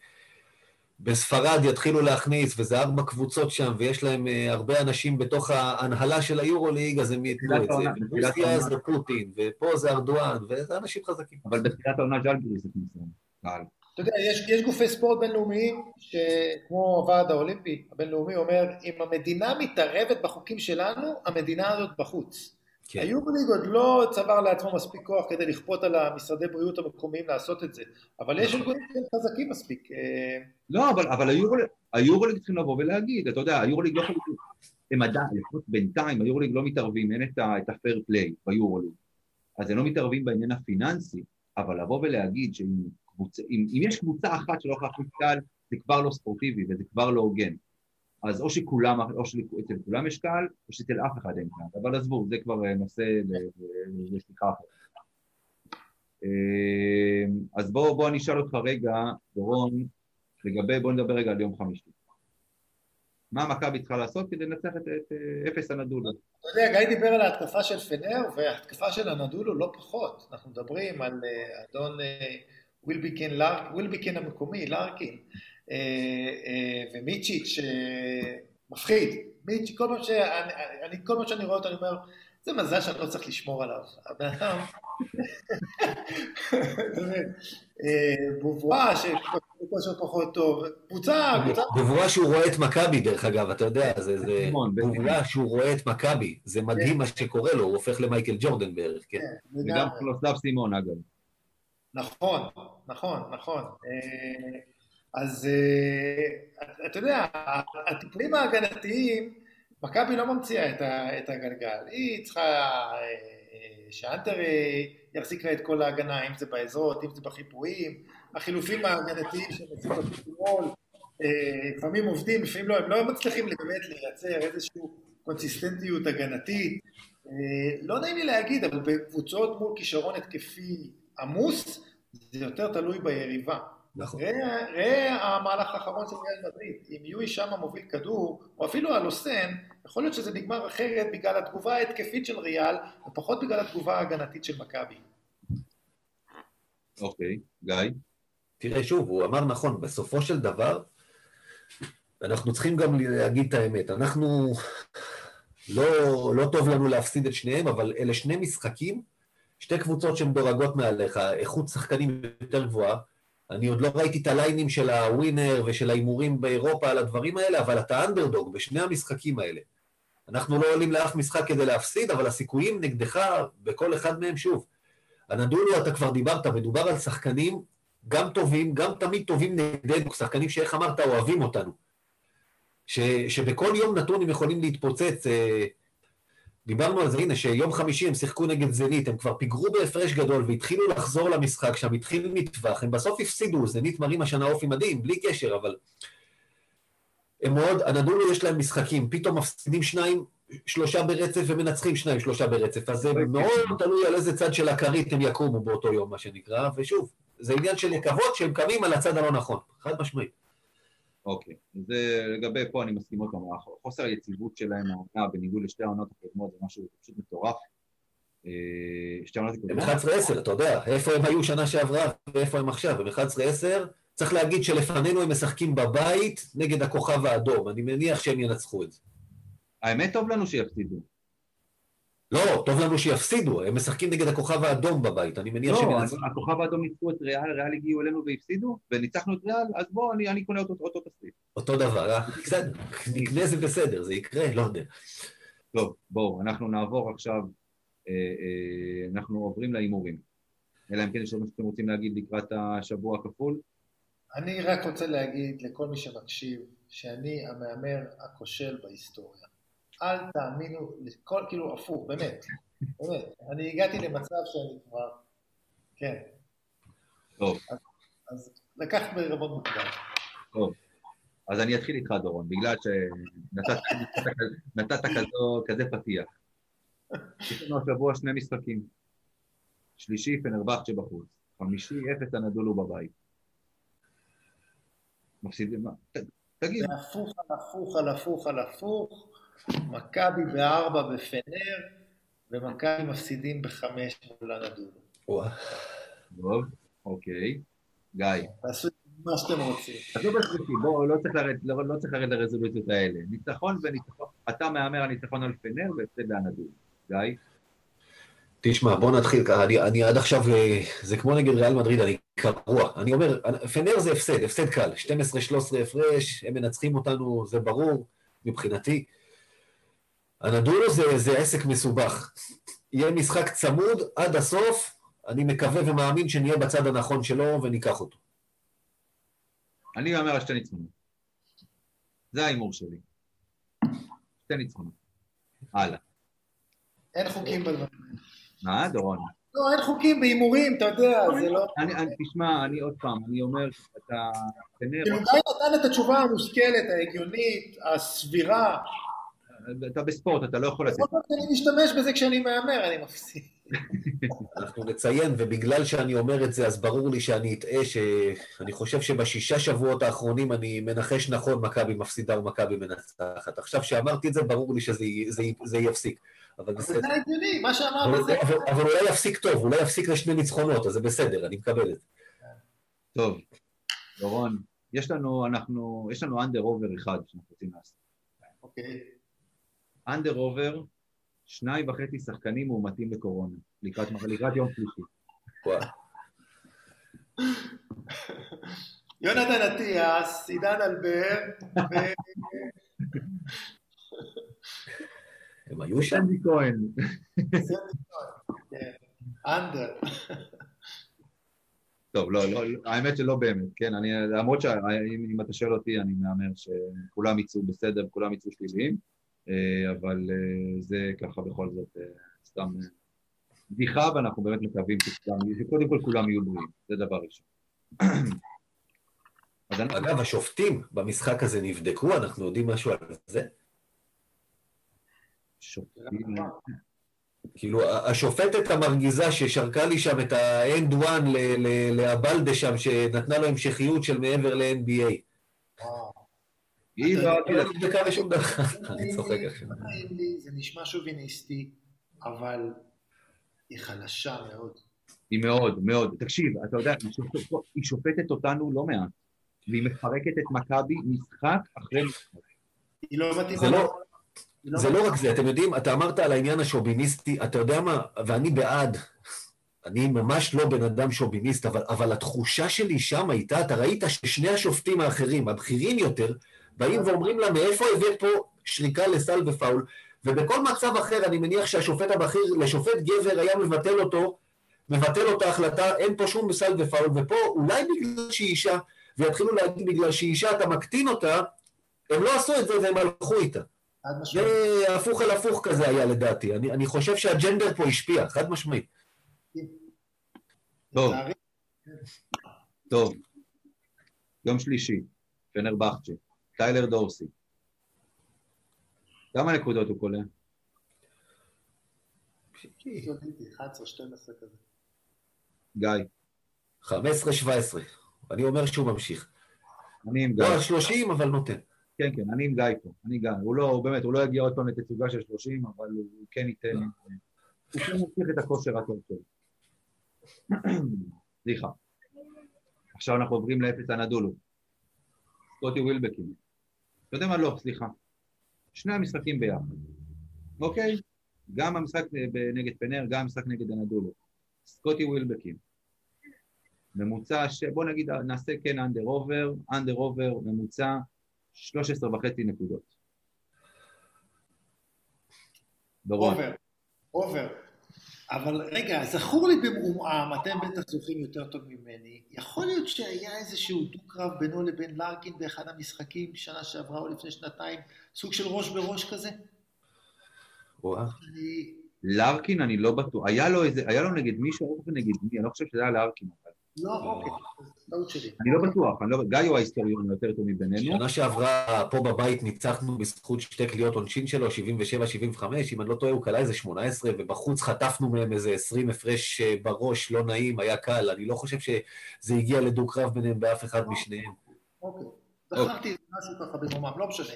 בספרד יתחילו להכניס, וזה ארבע קבוצות שם, ויש להם אה, הרבה אנשים בתוך ההנהלה של היורוליג, אז הם ייתנו את זה. ברוסיה זה פוטין, ופה זה ארדואן, וזה אנשים חזקים. אבל בתחילת העונה ג'לגריס זה כניסה. אתה יודע, יש, יש גופי ספורט בינלאומיים, שכמו הוועד האולימפי הבינלאומי אומר, אם המדינה מתערבת בחוקים שלנו, המדינה הזאת בחוץ. כן. היורוליג עוד לא צבר לעצמו מספיק כוח כדי לכפות על המשרדי בריאות המקומיים לעשות את זה, אבל יש ארגונים חזקים מספיק. אה. לא, אבל, אבל היורוליג צריכים לבוא ולהגיד, אתה יודע, היורוליג לא יכולים, הם עדיין, לפחות בינתיים, היורוליג לא מתערבים, אין את הפייר פליי ביורוליג, אז הם לא מתערבים בעניין הפיננסי, אבל לבוא ולהגיד שאם קבוצה, אם, אם יש קבוצה אחת שלא יכולה להכניס קהל, זה כבר לא ספורטיבי וזה כבר לא הוגן. אז או שכולם, או שאצל כולם יש קהל, או שאצל אף אחד אין קהל. אבל עזבו, זה כבר אה, נושא לשיחה אחרת. אה, אז בואו בוא אני אשאל אותך רגע, דורון, לגבי, בואו נדבר רגע על יום חמישי. מה מכבי צריכה לעשות כדי לנצח את, את אה, אפס הנדולו? אתה יודע, גיא דיבר על ההתקפה של פנר, וההתקפה של הנדולו לא פחות. אנחנו מדברים על אדון ווילביקן, המקומי, לארקין, ומיצ'יץ' מפחיד. מיצ'יץ', כל מה שאני רואה אותו, אני אומר, זה מזל שאני לא צריך לשמור עליו. הבן אדם... בובואה שכושר פחות טוב, קבוצה, קבוצה... בובואה שהוא רואה את מכבי, דרך אגב, אתה יודע, זה בובואה שהוא רואה את מכבי, זה מדהים מה שקורה לו, הוא הופך למייקל ג'ורדן בערך, כן. וגם פלוסלב סימון, אגב. נכון, נכון, נכון. אז אתה יודע, הטיפולים ההגנתיים, מכבי לא ממציאה את הגלגל, היא צריכה שאנטר יחזיק לה את כל ההגנה, אם זה בעזרות, אם זה בחיפויים, החילופים ההגנתיים שהם עושים בפיתרון, לפעמים עובדים, לפעמים לא, הם לא מצליחים באמת לייצר איזושהי קונסיסטנטיות הגנתית. לא נעים לי להגיד, אבל בקבוצות מול כישרון התקפי עמוס, זה יותר תלוי ביריבה. נכון. ראה, ראה המהלך האחרון של ריאל מדריד, אם יואי שם מוביל כדור, או אפילו הלוסן, יכול להיות שזה נגמר אחרת בגלל התגובה ההתקפית של ריאל, ופחות בגלל התגובה ההגנתית של מכבי. אוקיי, גיא? תראה, שוב, הוא אמר נכון, בסופו של דבר, אנחנו צריכים גם להגיד את האמת, אנחנו, לא, לא טוב לנו להפסיד את שניהם, אבל אלה שני משחקים, שתי קבוצות שמדורגות מעליך, איכות שחקנים יותר גבוהה, אני עוד לא ראיתי את הליינים של הווינר ושל ההימורים באירופה על הדברים האלה, אבל אתה אנדרדוג בשני המשחקים האלה. אנחנו לא עולים לאף משחק כדי להפסיד, אבל הסיכויים נגדך בכל אחד מהם שוב. הנדולו, אתה כבר דיברת, מדובר על שחקנים גם טובים, גם תמיד טובים נגדנו, שחקנים שאיך אמרת, אוהבים אותנו. ש, שבכל יום נתון הם יכולים להתפוצץ. אה, דיברנו על זה, הנה, שיום חמישי הם שיחקו נגד זנית, הם כבר פיגרו בהפרש גדול והתחילו לחזור למשחק, שם התחיל מטווח, הם בסוף הפסידו, זנית מראים השנה אופי מדהים, בלי קשר, אבל... הם מאוד, הנדולו יש להם משחקים, פתאום מפסידים שניים, שלושה ברצף ומנצחים שניים, שלושה ברצף, אז זה מאוד תלוי על איזה צד של הכרית הם יקומו באותו יום, מה שנקרא, ושוב, זה עניין של לקוות שהם קמים על הצד הלא נכון, חד משמעית. אוקיי, זה לגבי פה אני מסכים עוד פעם, חוסר היציבות שלהם העונה בניגוד לשתי העונות הקודמות זה משהו פשוט מטורף. אה, שתי העונות הקודמות... הם 11-10, אתה יודע, איפה הם היו שנה שעברה ואיפה הם עכשיו, הם 11-10, צריך להגיד שלפנינו הם משחקים בבית נגד הכוכב האדום, אני מניח שהם ינצחו את זה. האמת טוב לנו שיפסידו. לא, טוב לנו שיפסידו, הם משחקים נגד הכוכב האדום בבית, אני מניח לא, שהם... לא, הכוכב האדום ניצחו את ריאל, ריאל הגיעו אלינו והפסידו, וניצחנו את ריאל, אז בואו, אני, אני קונה אותו, אותו תסריט. אותו דבר, אה? נקנה זה בסדר, זה יקרה, לא יודע. טוב, בואו, אנחנו נעבור עכשיו, אה, אה, אנחנו עוברים להימורים. אלא אם כן יש מה שאתם רוצים להגיד לקראת השבוע הכפול. אני רק רוצה להגיד לכל מי שמקשיב, שאני המהמר הכושל בהיסטוריה. אל תאמינו לכל, כאילו הפוך, באמת, באמת. אני הגעתי למצב שאני כבר, כן. טוב. אז, אז לקחת בערבון מוקדם. טוב. אז אני אתחיל איתך, דורון, בגלל שנתת כזה פתיח. יש לנו השבוע שני משחקים. שלישי, פנרבכצ'ה בחוץ. חמישי, אפס הנדולו בבית. מפסידים, תגיד. זה הפוך על הפוך על הפוך על הפוך. מכבי בארבע בפנר, ומכבי מפסידים בחמש מול הנדולו. טוב, אוקיי. גיא. תעשו מה שאתם רוצים. עזוב בשלישי, בואו, לא צריך לרדת לא, לא לרד לרזולוציות האלה. ניצחון וניצחון, אתה מהמר על ניצחון על פנר והפסד להנדולו. גיא? תשמע, בוא נתחיל ככה, אני, אני עד עכשיו, אה, זה כמו נגד ריאל מדריד, אני קרוע. אני אומר, פנר זה הפסד, הפסד קל, 12-13 הפרש, הם מנצחים אותנו, זה ברור מבחינתי. הנדולו זה, זה עסק מסובך. יהיה משחק צמוד עד הסוף, אני מקווה ומאמין שנהיה בצד הנכון שלו וניקח אותו. אני אומר על שתי ניצחונות. זה ההימור שלי. שתי ניצחונות. הלאה. אין חוקים בדברים. מה, דורון? לא, אין חוקים בהימורים, אתה יודע, זה לא... אני, אני, תשמע, אני עוד פעם, אני אומר, אתה... כאילו, גיא נתן את התשובה המושכלת, ההגיונית, הסבירה. אתה בספורט, אתה לא יכול לתת. אני משתמש בזה כשאני מהמר, אני מפסיד. אנחנו נציין, ובגלל שאני אומר את זה, אז ברור לי שאני אטעה, שאני חושב שבשישה שבועות האחרונים אני מנחש נכון מכבי מפסידה ומכבי מנצחת. עכשיו שאמרתי את זה, ברור לי שזה זה, זה יפסיק. אבל בסדר. זה הגיוני, מה שאמרת זה... אבל, אבל אולי יפסיק טוב, אולי יפסיק לשני ניצחונות, אז זה בסדר, אני מקבל את זה. טוב, דורון, יש לנו, אנחנו, יש לנו under over אחד שאנחנו רוצים לעשות. אוקיי. under over, שניים וחצי שחקנים מאומתים לקורונה, לקראת, לקראת יום שלישי. יונתן אטיאס, עידן אלבר, הם היו שם? סנדי כהן. כן. אנדר. טוב, לא, לא, האמת שלא באמת, כן, אני, למרות שאם אתה שואל אותי, אני מהמר שכולם יצאו בסדר, כולם יצאו שליליים, אבל אה, זה ככה בכל זאת אה, סתם בדיחה, ואנחנו באמת מקווים שקודם כל כולם יהיו בריאים, זה דבר ראשון. אגב, השופטים במשחק הזה נבדקו, אנחנו יודעים משהו על זה? שופטים... כאילו, השופטת המרגיזה ששרקה לי שם את האנד וואן לאבלדה שם, שנתנה לו המשכיות של מעבר ל-NBA. היא לא נבדקה בשום דבר, אני צוחק עכשיו. זה נשמע שוביניסטי, אבל היא חלשה מאוד. היא מאוד, מאוד. תקשיב, אתה יודע, היא שופטת אותנו לא מעט, והיא מפרקת את מכבי משחק אחרי משחק. היא לא מתאימה. לא זה לא רק זה, אתם יודעים, אתה אמרת על העניין השוביניסטי, אתה יודע מה, ואני בעד, אני ממש לא בן אדם שוביניסט, אבל, אבל התחושה שלי שם הייתה, אתה ראית ששני השופטים האחרים, הבכירים יותר, באים ואומרים לה, מאיפה הבאת פה שריקה לסל ופאול, ובכל מצב אחר, אני מניח שהשופט הבכיר, לשופט גבר היה מבטל אותו, מבטל אותה החלטה, אין פה שום סל ופאול, ופה אולי בגלל שהיא אישה, ויתחילו להגיד בגלל שהיא אישה אתה מקטין אותה, הם לא עשו את זה והם הלכו איתה. זה הפוך על הפוך כזה היה לדעתי. אני, אני חושב שהג'נדר פה השפיע, חד משמעית. טוב. טוב. יום שלישי, פנר בכצ'ה, טיילר דורסי. כמה נקודות הוא קולע? 11-12 כזה. גיא. 15-17. אני אומר שהוא ממשיך. אני עם גיא. לא, 30, אבל נותן. כן, כן, אני עם גיא פה, אני גיא. הוא לא, הוא באמת, הוא לא יגיע עוד פעם לתצוגה של 30, אבל הוא כן ייתן... הוא כן מוכיח את הכושר הטוב שלו. סליחה. עכשיו אנחנו עוברים לאפס הנדולו. סקוטי ווילבקין. אתה יודע מה? לא, סליחה. שני המשחקים ביחד, אוקיי? גם המשחק נגד פנר, גם המשחק נגד אנדולו. סקוטי ווילבקין. ממוצע, ש... בוא נגיד, נעשה כן under over, under over, ממוצע 13 וחצי נקודות. דורון. over, over. אבל רגע, זכור לי במעומעם, אתם בטח זוכרים יותר טוב ממני, יכול להיות שהיה איזשהו דו-קרב בינו לבין לארקין באחד המשחקים שנה שעברה או לפני שנתיים, סוג של ראש בראש כזה? לארקין אני לא בטוח, היה לו איזה, היה לו נגד מישהו, נגד מי, אני לא חושב שזה היה לארקין. לא, אוקיי, טעות שלי. אני לא בטוח, אני לא, גיא הוא ההיסטוריון היותר טוב מבינינו. שנה שעברה פה בבית ניצחנו בזכות שתי קליעות עונשין שלו, 77-75, אם אני לא טועה הוא קלע איזה 18, ובחוץ חטפנו מהם איזה 20 הפרש אה, בראש, לא נעים, היה קל. אני לא חושב שזה הגיע לדו-קרב ביניהם באף אחד משניהם. אוקיי. זכרתי משהו ככה במעומעם, לא משנה.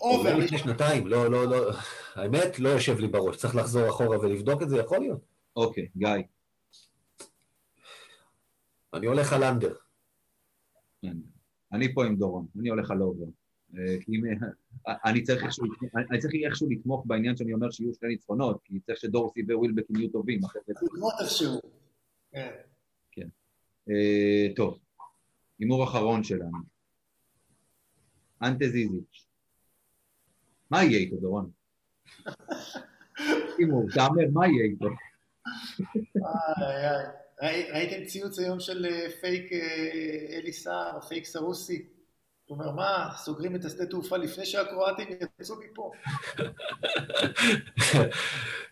over. לפני שנתיים, לא, לא, לא, האמת, לא יושב לי בראש. צריך לחזור אחורה ולבדוק את זה, יכול להיות. אוקיי, גיא. אני הולך על under. כן. אני פה עם דורון, אני הולך על over. אה, אני צריך איכשהו, אני צריך איכשהו לתמוך בעניין שאני אומר שיהיו שני ניצחונות, כי צריך שדורסי ווילבקין יהיו טובים. לתמוך איכשהו. כן. כן. אה, טוב, הימור אחרון שלנו. אנטה זיזיץ'. מה יהיה איתו, דורון? הימור, תאמר, מה יהיה איתו? איי איי. ראיתם ציוץ היום של אה, פייק אה, אלי סער, פייק סרוסי? הוא אומר, מה, סוגרים את השדה תעופה לפני שהקרואטים יצאו מפה?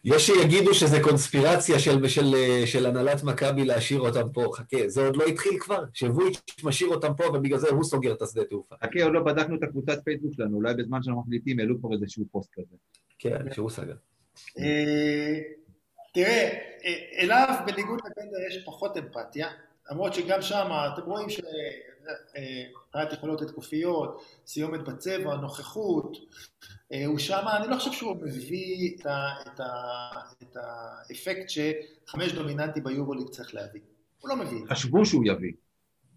יש שיגידו שזה קונספירציה של, של, של הנהלת מכבי להשאיר אותם פה. חכה, זה עוד לא התחיל כבר, שוויץ' משאיר אותם פה ובגלל זה הוא סוגר את השדה תעופה. חכה, עוד לא בדקנו את הקבוצת פייסבוק שלנו, אולי בזמן שאנחנו מחליטים העלו כבר איזשהו פוסט כזה. כן, שהוא סגר. אה, תראה, אה, אליו בניגוד לבנדר יש פחות אמפתיה, למרות שגם שם אתם רואים שמבחינת יכולות התקופיות, סיומת בצבע, נוכחות, אה, הוא שם, אני לא חושב שהוא מביא את, ה, את, ה, את האפקט שחמש דומיננטי ביורוליג צריך להביא. הוא לא מביא. חשבו שהוא יביא.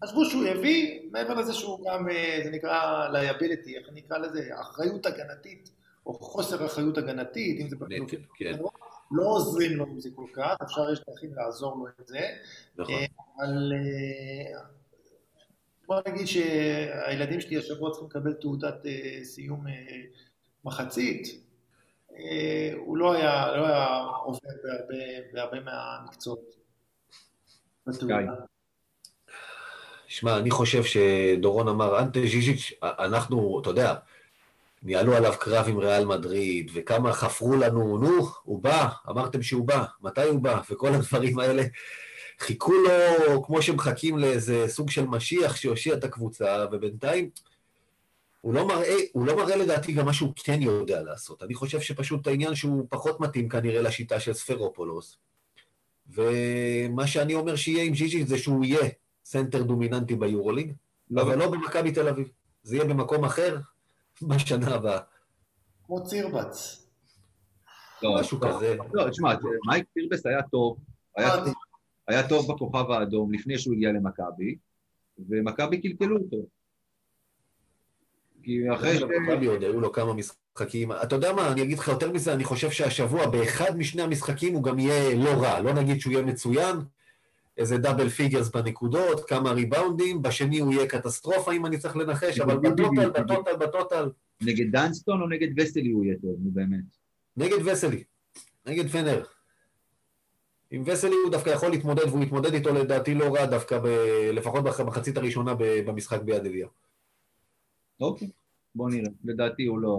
חשבו שהוא יביא, מעבר לזה שהוא גם, אה, זה נקרא liability, איך נקרא לזה, אחריות הגנתית, או חוסר אחריות הגנתית, אם זה... נטל, כן. לא עוזרים לו עם זה כל כך, אפשר יש דרכים לעזור לו עם זה. נכון. אה, אבל אה, בוא נגיד שהילדים שלי השבוע צריכים לקבל תעודת אה, סיום מחצית. הוא לא היה, לא היה עובר בהרבה, בהרבה מהמקצועות. שמע, אני חושב שדורון אמר, אנטה ז'יז'יץ', אנחנו, אתה יודע, ניהלו עליו קרב עם ריאל מדריד, וכמה חפרו לנו, נו, הוא בא, אמרתם שהוא בא, מתי הוא בא, וכל הדברים האלה. חיכו לו כמו שמחכים לאיזה סוג של משיח שיושיע את הקבוצה, ובינתיים הוא לא מראה, הוא לא מראה לדעתי גם מה שהוא כן יודע לעשות. אני חושב שפשוט העניין שהוא פחות מתאים כנראה לשיטה של ספרופולוס. ומה שאני אומר שיהיה עם ז'יז'יץ' זה שהוא יהיה סנטר דומיננטי ביורוליג, לא אבל לא במכבי תל אביב. זה יהיה במקום אחר, בשנה הבאה. כמו צירבס. לא, משהו כזה. לא, תשמע, מייק צירבס היה טוב, היה טוב בכוכב האדום לפני שהוא הגיע למכבי, ומכבי קלקלו אותו. כי אחרי ש... מכבי עוד היו לו כמה משחקים. אתה יודע מה, אני אגיד לך יותר מזה, אני חושב שהשבוע באחד משני המשחקים הוא גם יהיה לא רע. לא נגיד שהוא יהיה מצוין, איזה double figures בנקודות, כמה ריבאונדים, בשני הוא יהיה קטסטרופה אם אני צריך לנחש, אבל ב total, ב total, ב total. נגד דנסטון או נגד וסלי הוא יהיה טוב, נו באמת. נגד וסלי, נגד פנר. עם וסלי הוא דווקא יכול להתמודד, והוא יתמודד איתו לדעתי לא רע דווקא, ב... לפחות במחצית הראשונה במשחק ביד אליהו. אוקיי, בוא נראה. לדעתי הוא לא,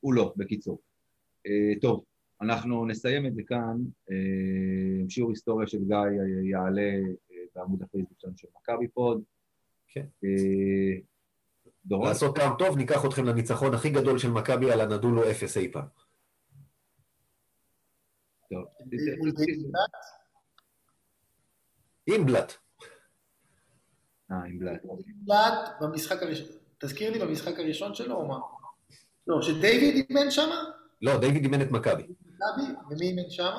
הוא לא, בקיצור. אה, טוב, אנחנו נסיים את זה כאן. אה, שיעור היסטוריה של גיא יעלה אה, בעמוד הפייסבוק שלנו של מכבי פוד. כן. אה, דורון? לעשות טעם טוב, ניקח אתכם לניצחון הכי גדול של מכבי על הנדולו אפס אי פעם. עם בלאט. אה, עם בלאט. בלאט במשחק הראשון. תזכיר לי במשחק הראשון שלו או מה? לא, שדייוויד אימן שם? לא, דיוויד אימן את מכבי. מכבי? ומי אימן שם?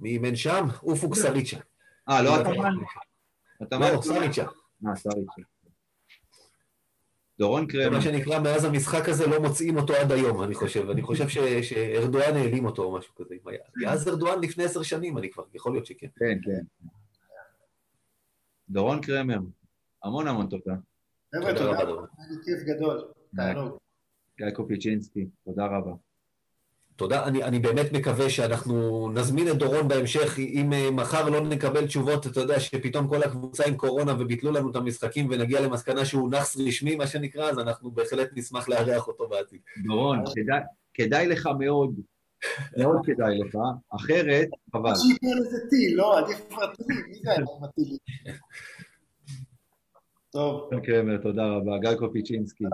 מי אימן שם? אופוק סריצ'ה. אה, לא אתה אתה לא, סריצ'ה. אה, סריצ'ה. דורון קרמר. מה שנקרא, מאז המשחק הזה לא מוצאים אותו עד היום, אני חושב. אני חושב שארדואן העלים אותו או משהו כזה. אז ארדואן לפני עשר שנים, אני כבר, יכול להיות שכן. כן, כן. דורון קרמר, המון המון תודה. חבר'ה, תודה רבה. היה כיף גדול. תענוג. גיא קופיצ'ינסקי, תודה רבה. תודה, אני, אני באמת מקווה שאנחנו נזמין את דורון בהמשך, אם uh, מחר לא נקבל תשובות, אתה יודע שפתאום כל הקבוצה עם קורונה וביטלו לנו את המשחקים ונגיע למסקנה שהוא נאחס רשמי, מה שנקרא, אז אנחנו בהחלט נשמח לארח אותו בעתיד. דורון, כדאי, כדאי לך מאוד, מאוד כדאי לך, אחרת, חבל. שיקרא לזה טיל, לא, עדיף כבר טיל, מי זה היה מטילים? טוב. קרמר, תודה רבה. גיא קופיצ'ינסקי,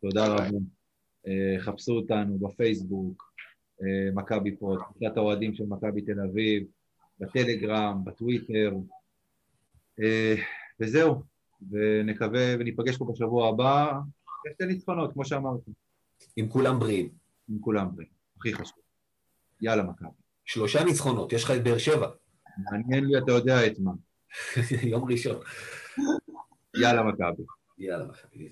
תודה רבה. אה, חפשו אותנו בפייסבוק, אה, מכבי פוד, קבוצת האוהדים של מכבי תל אביב, בטלגרם, בטוויטר, אה, וזהו, ונקווה וניפגש פה בשבוע הבא, שתי ניצחונות, כמו שאמרתי. עם כולם בריאים. עם כולם בריאים, הכי חשוב. יאללה מכבי. שלושה ניצחונות, יש לך את באר שבע. מעניין לי, אתה יודע את מה. יום ראשון. יאללה מכבי. יאללה מכבי.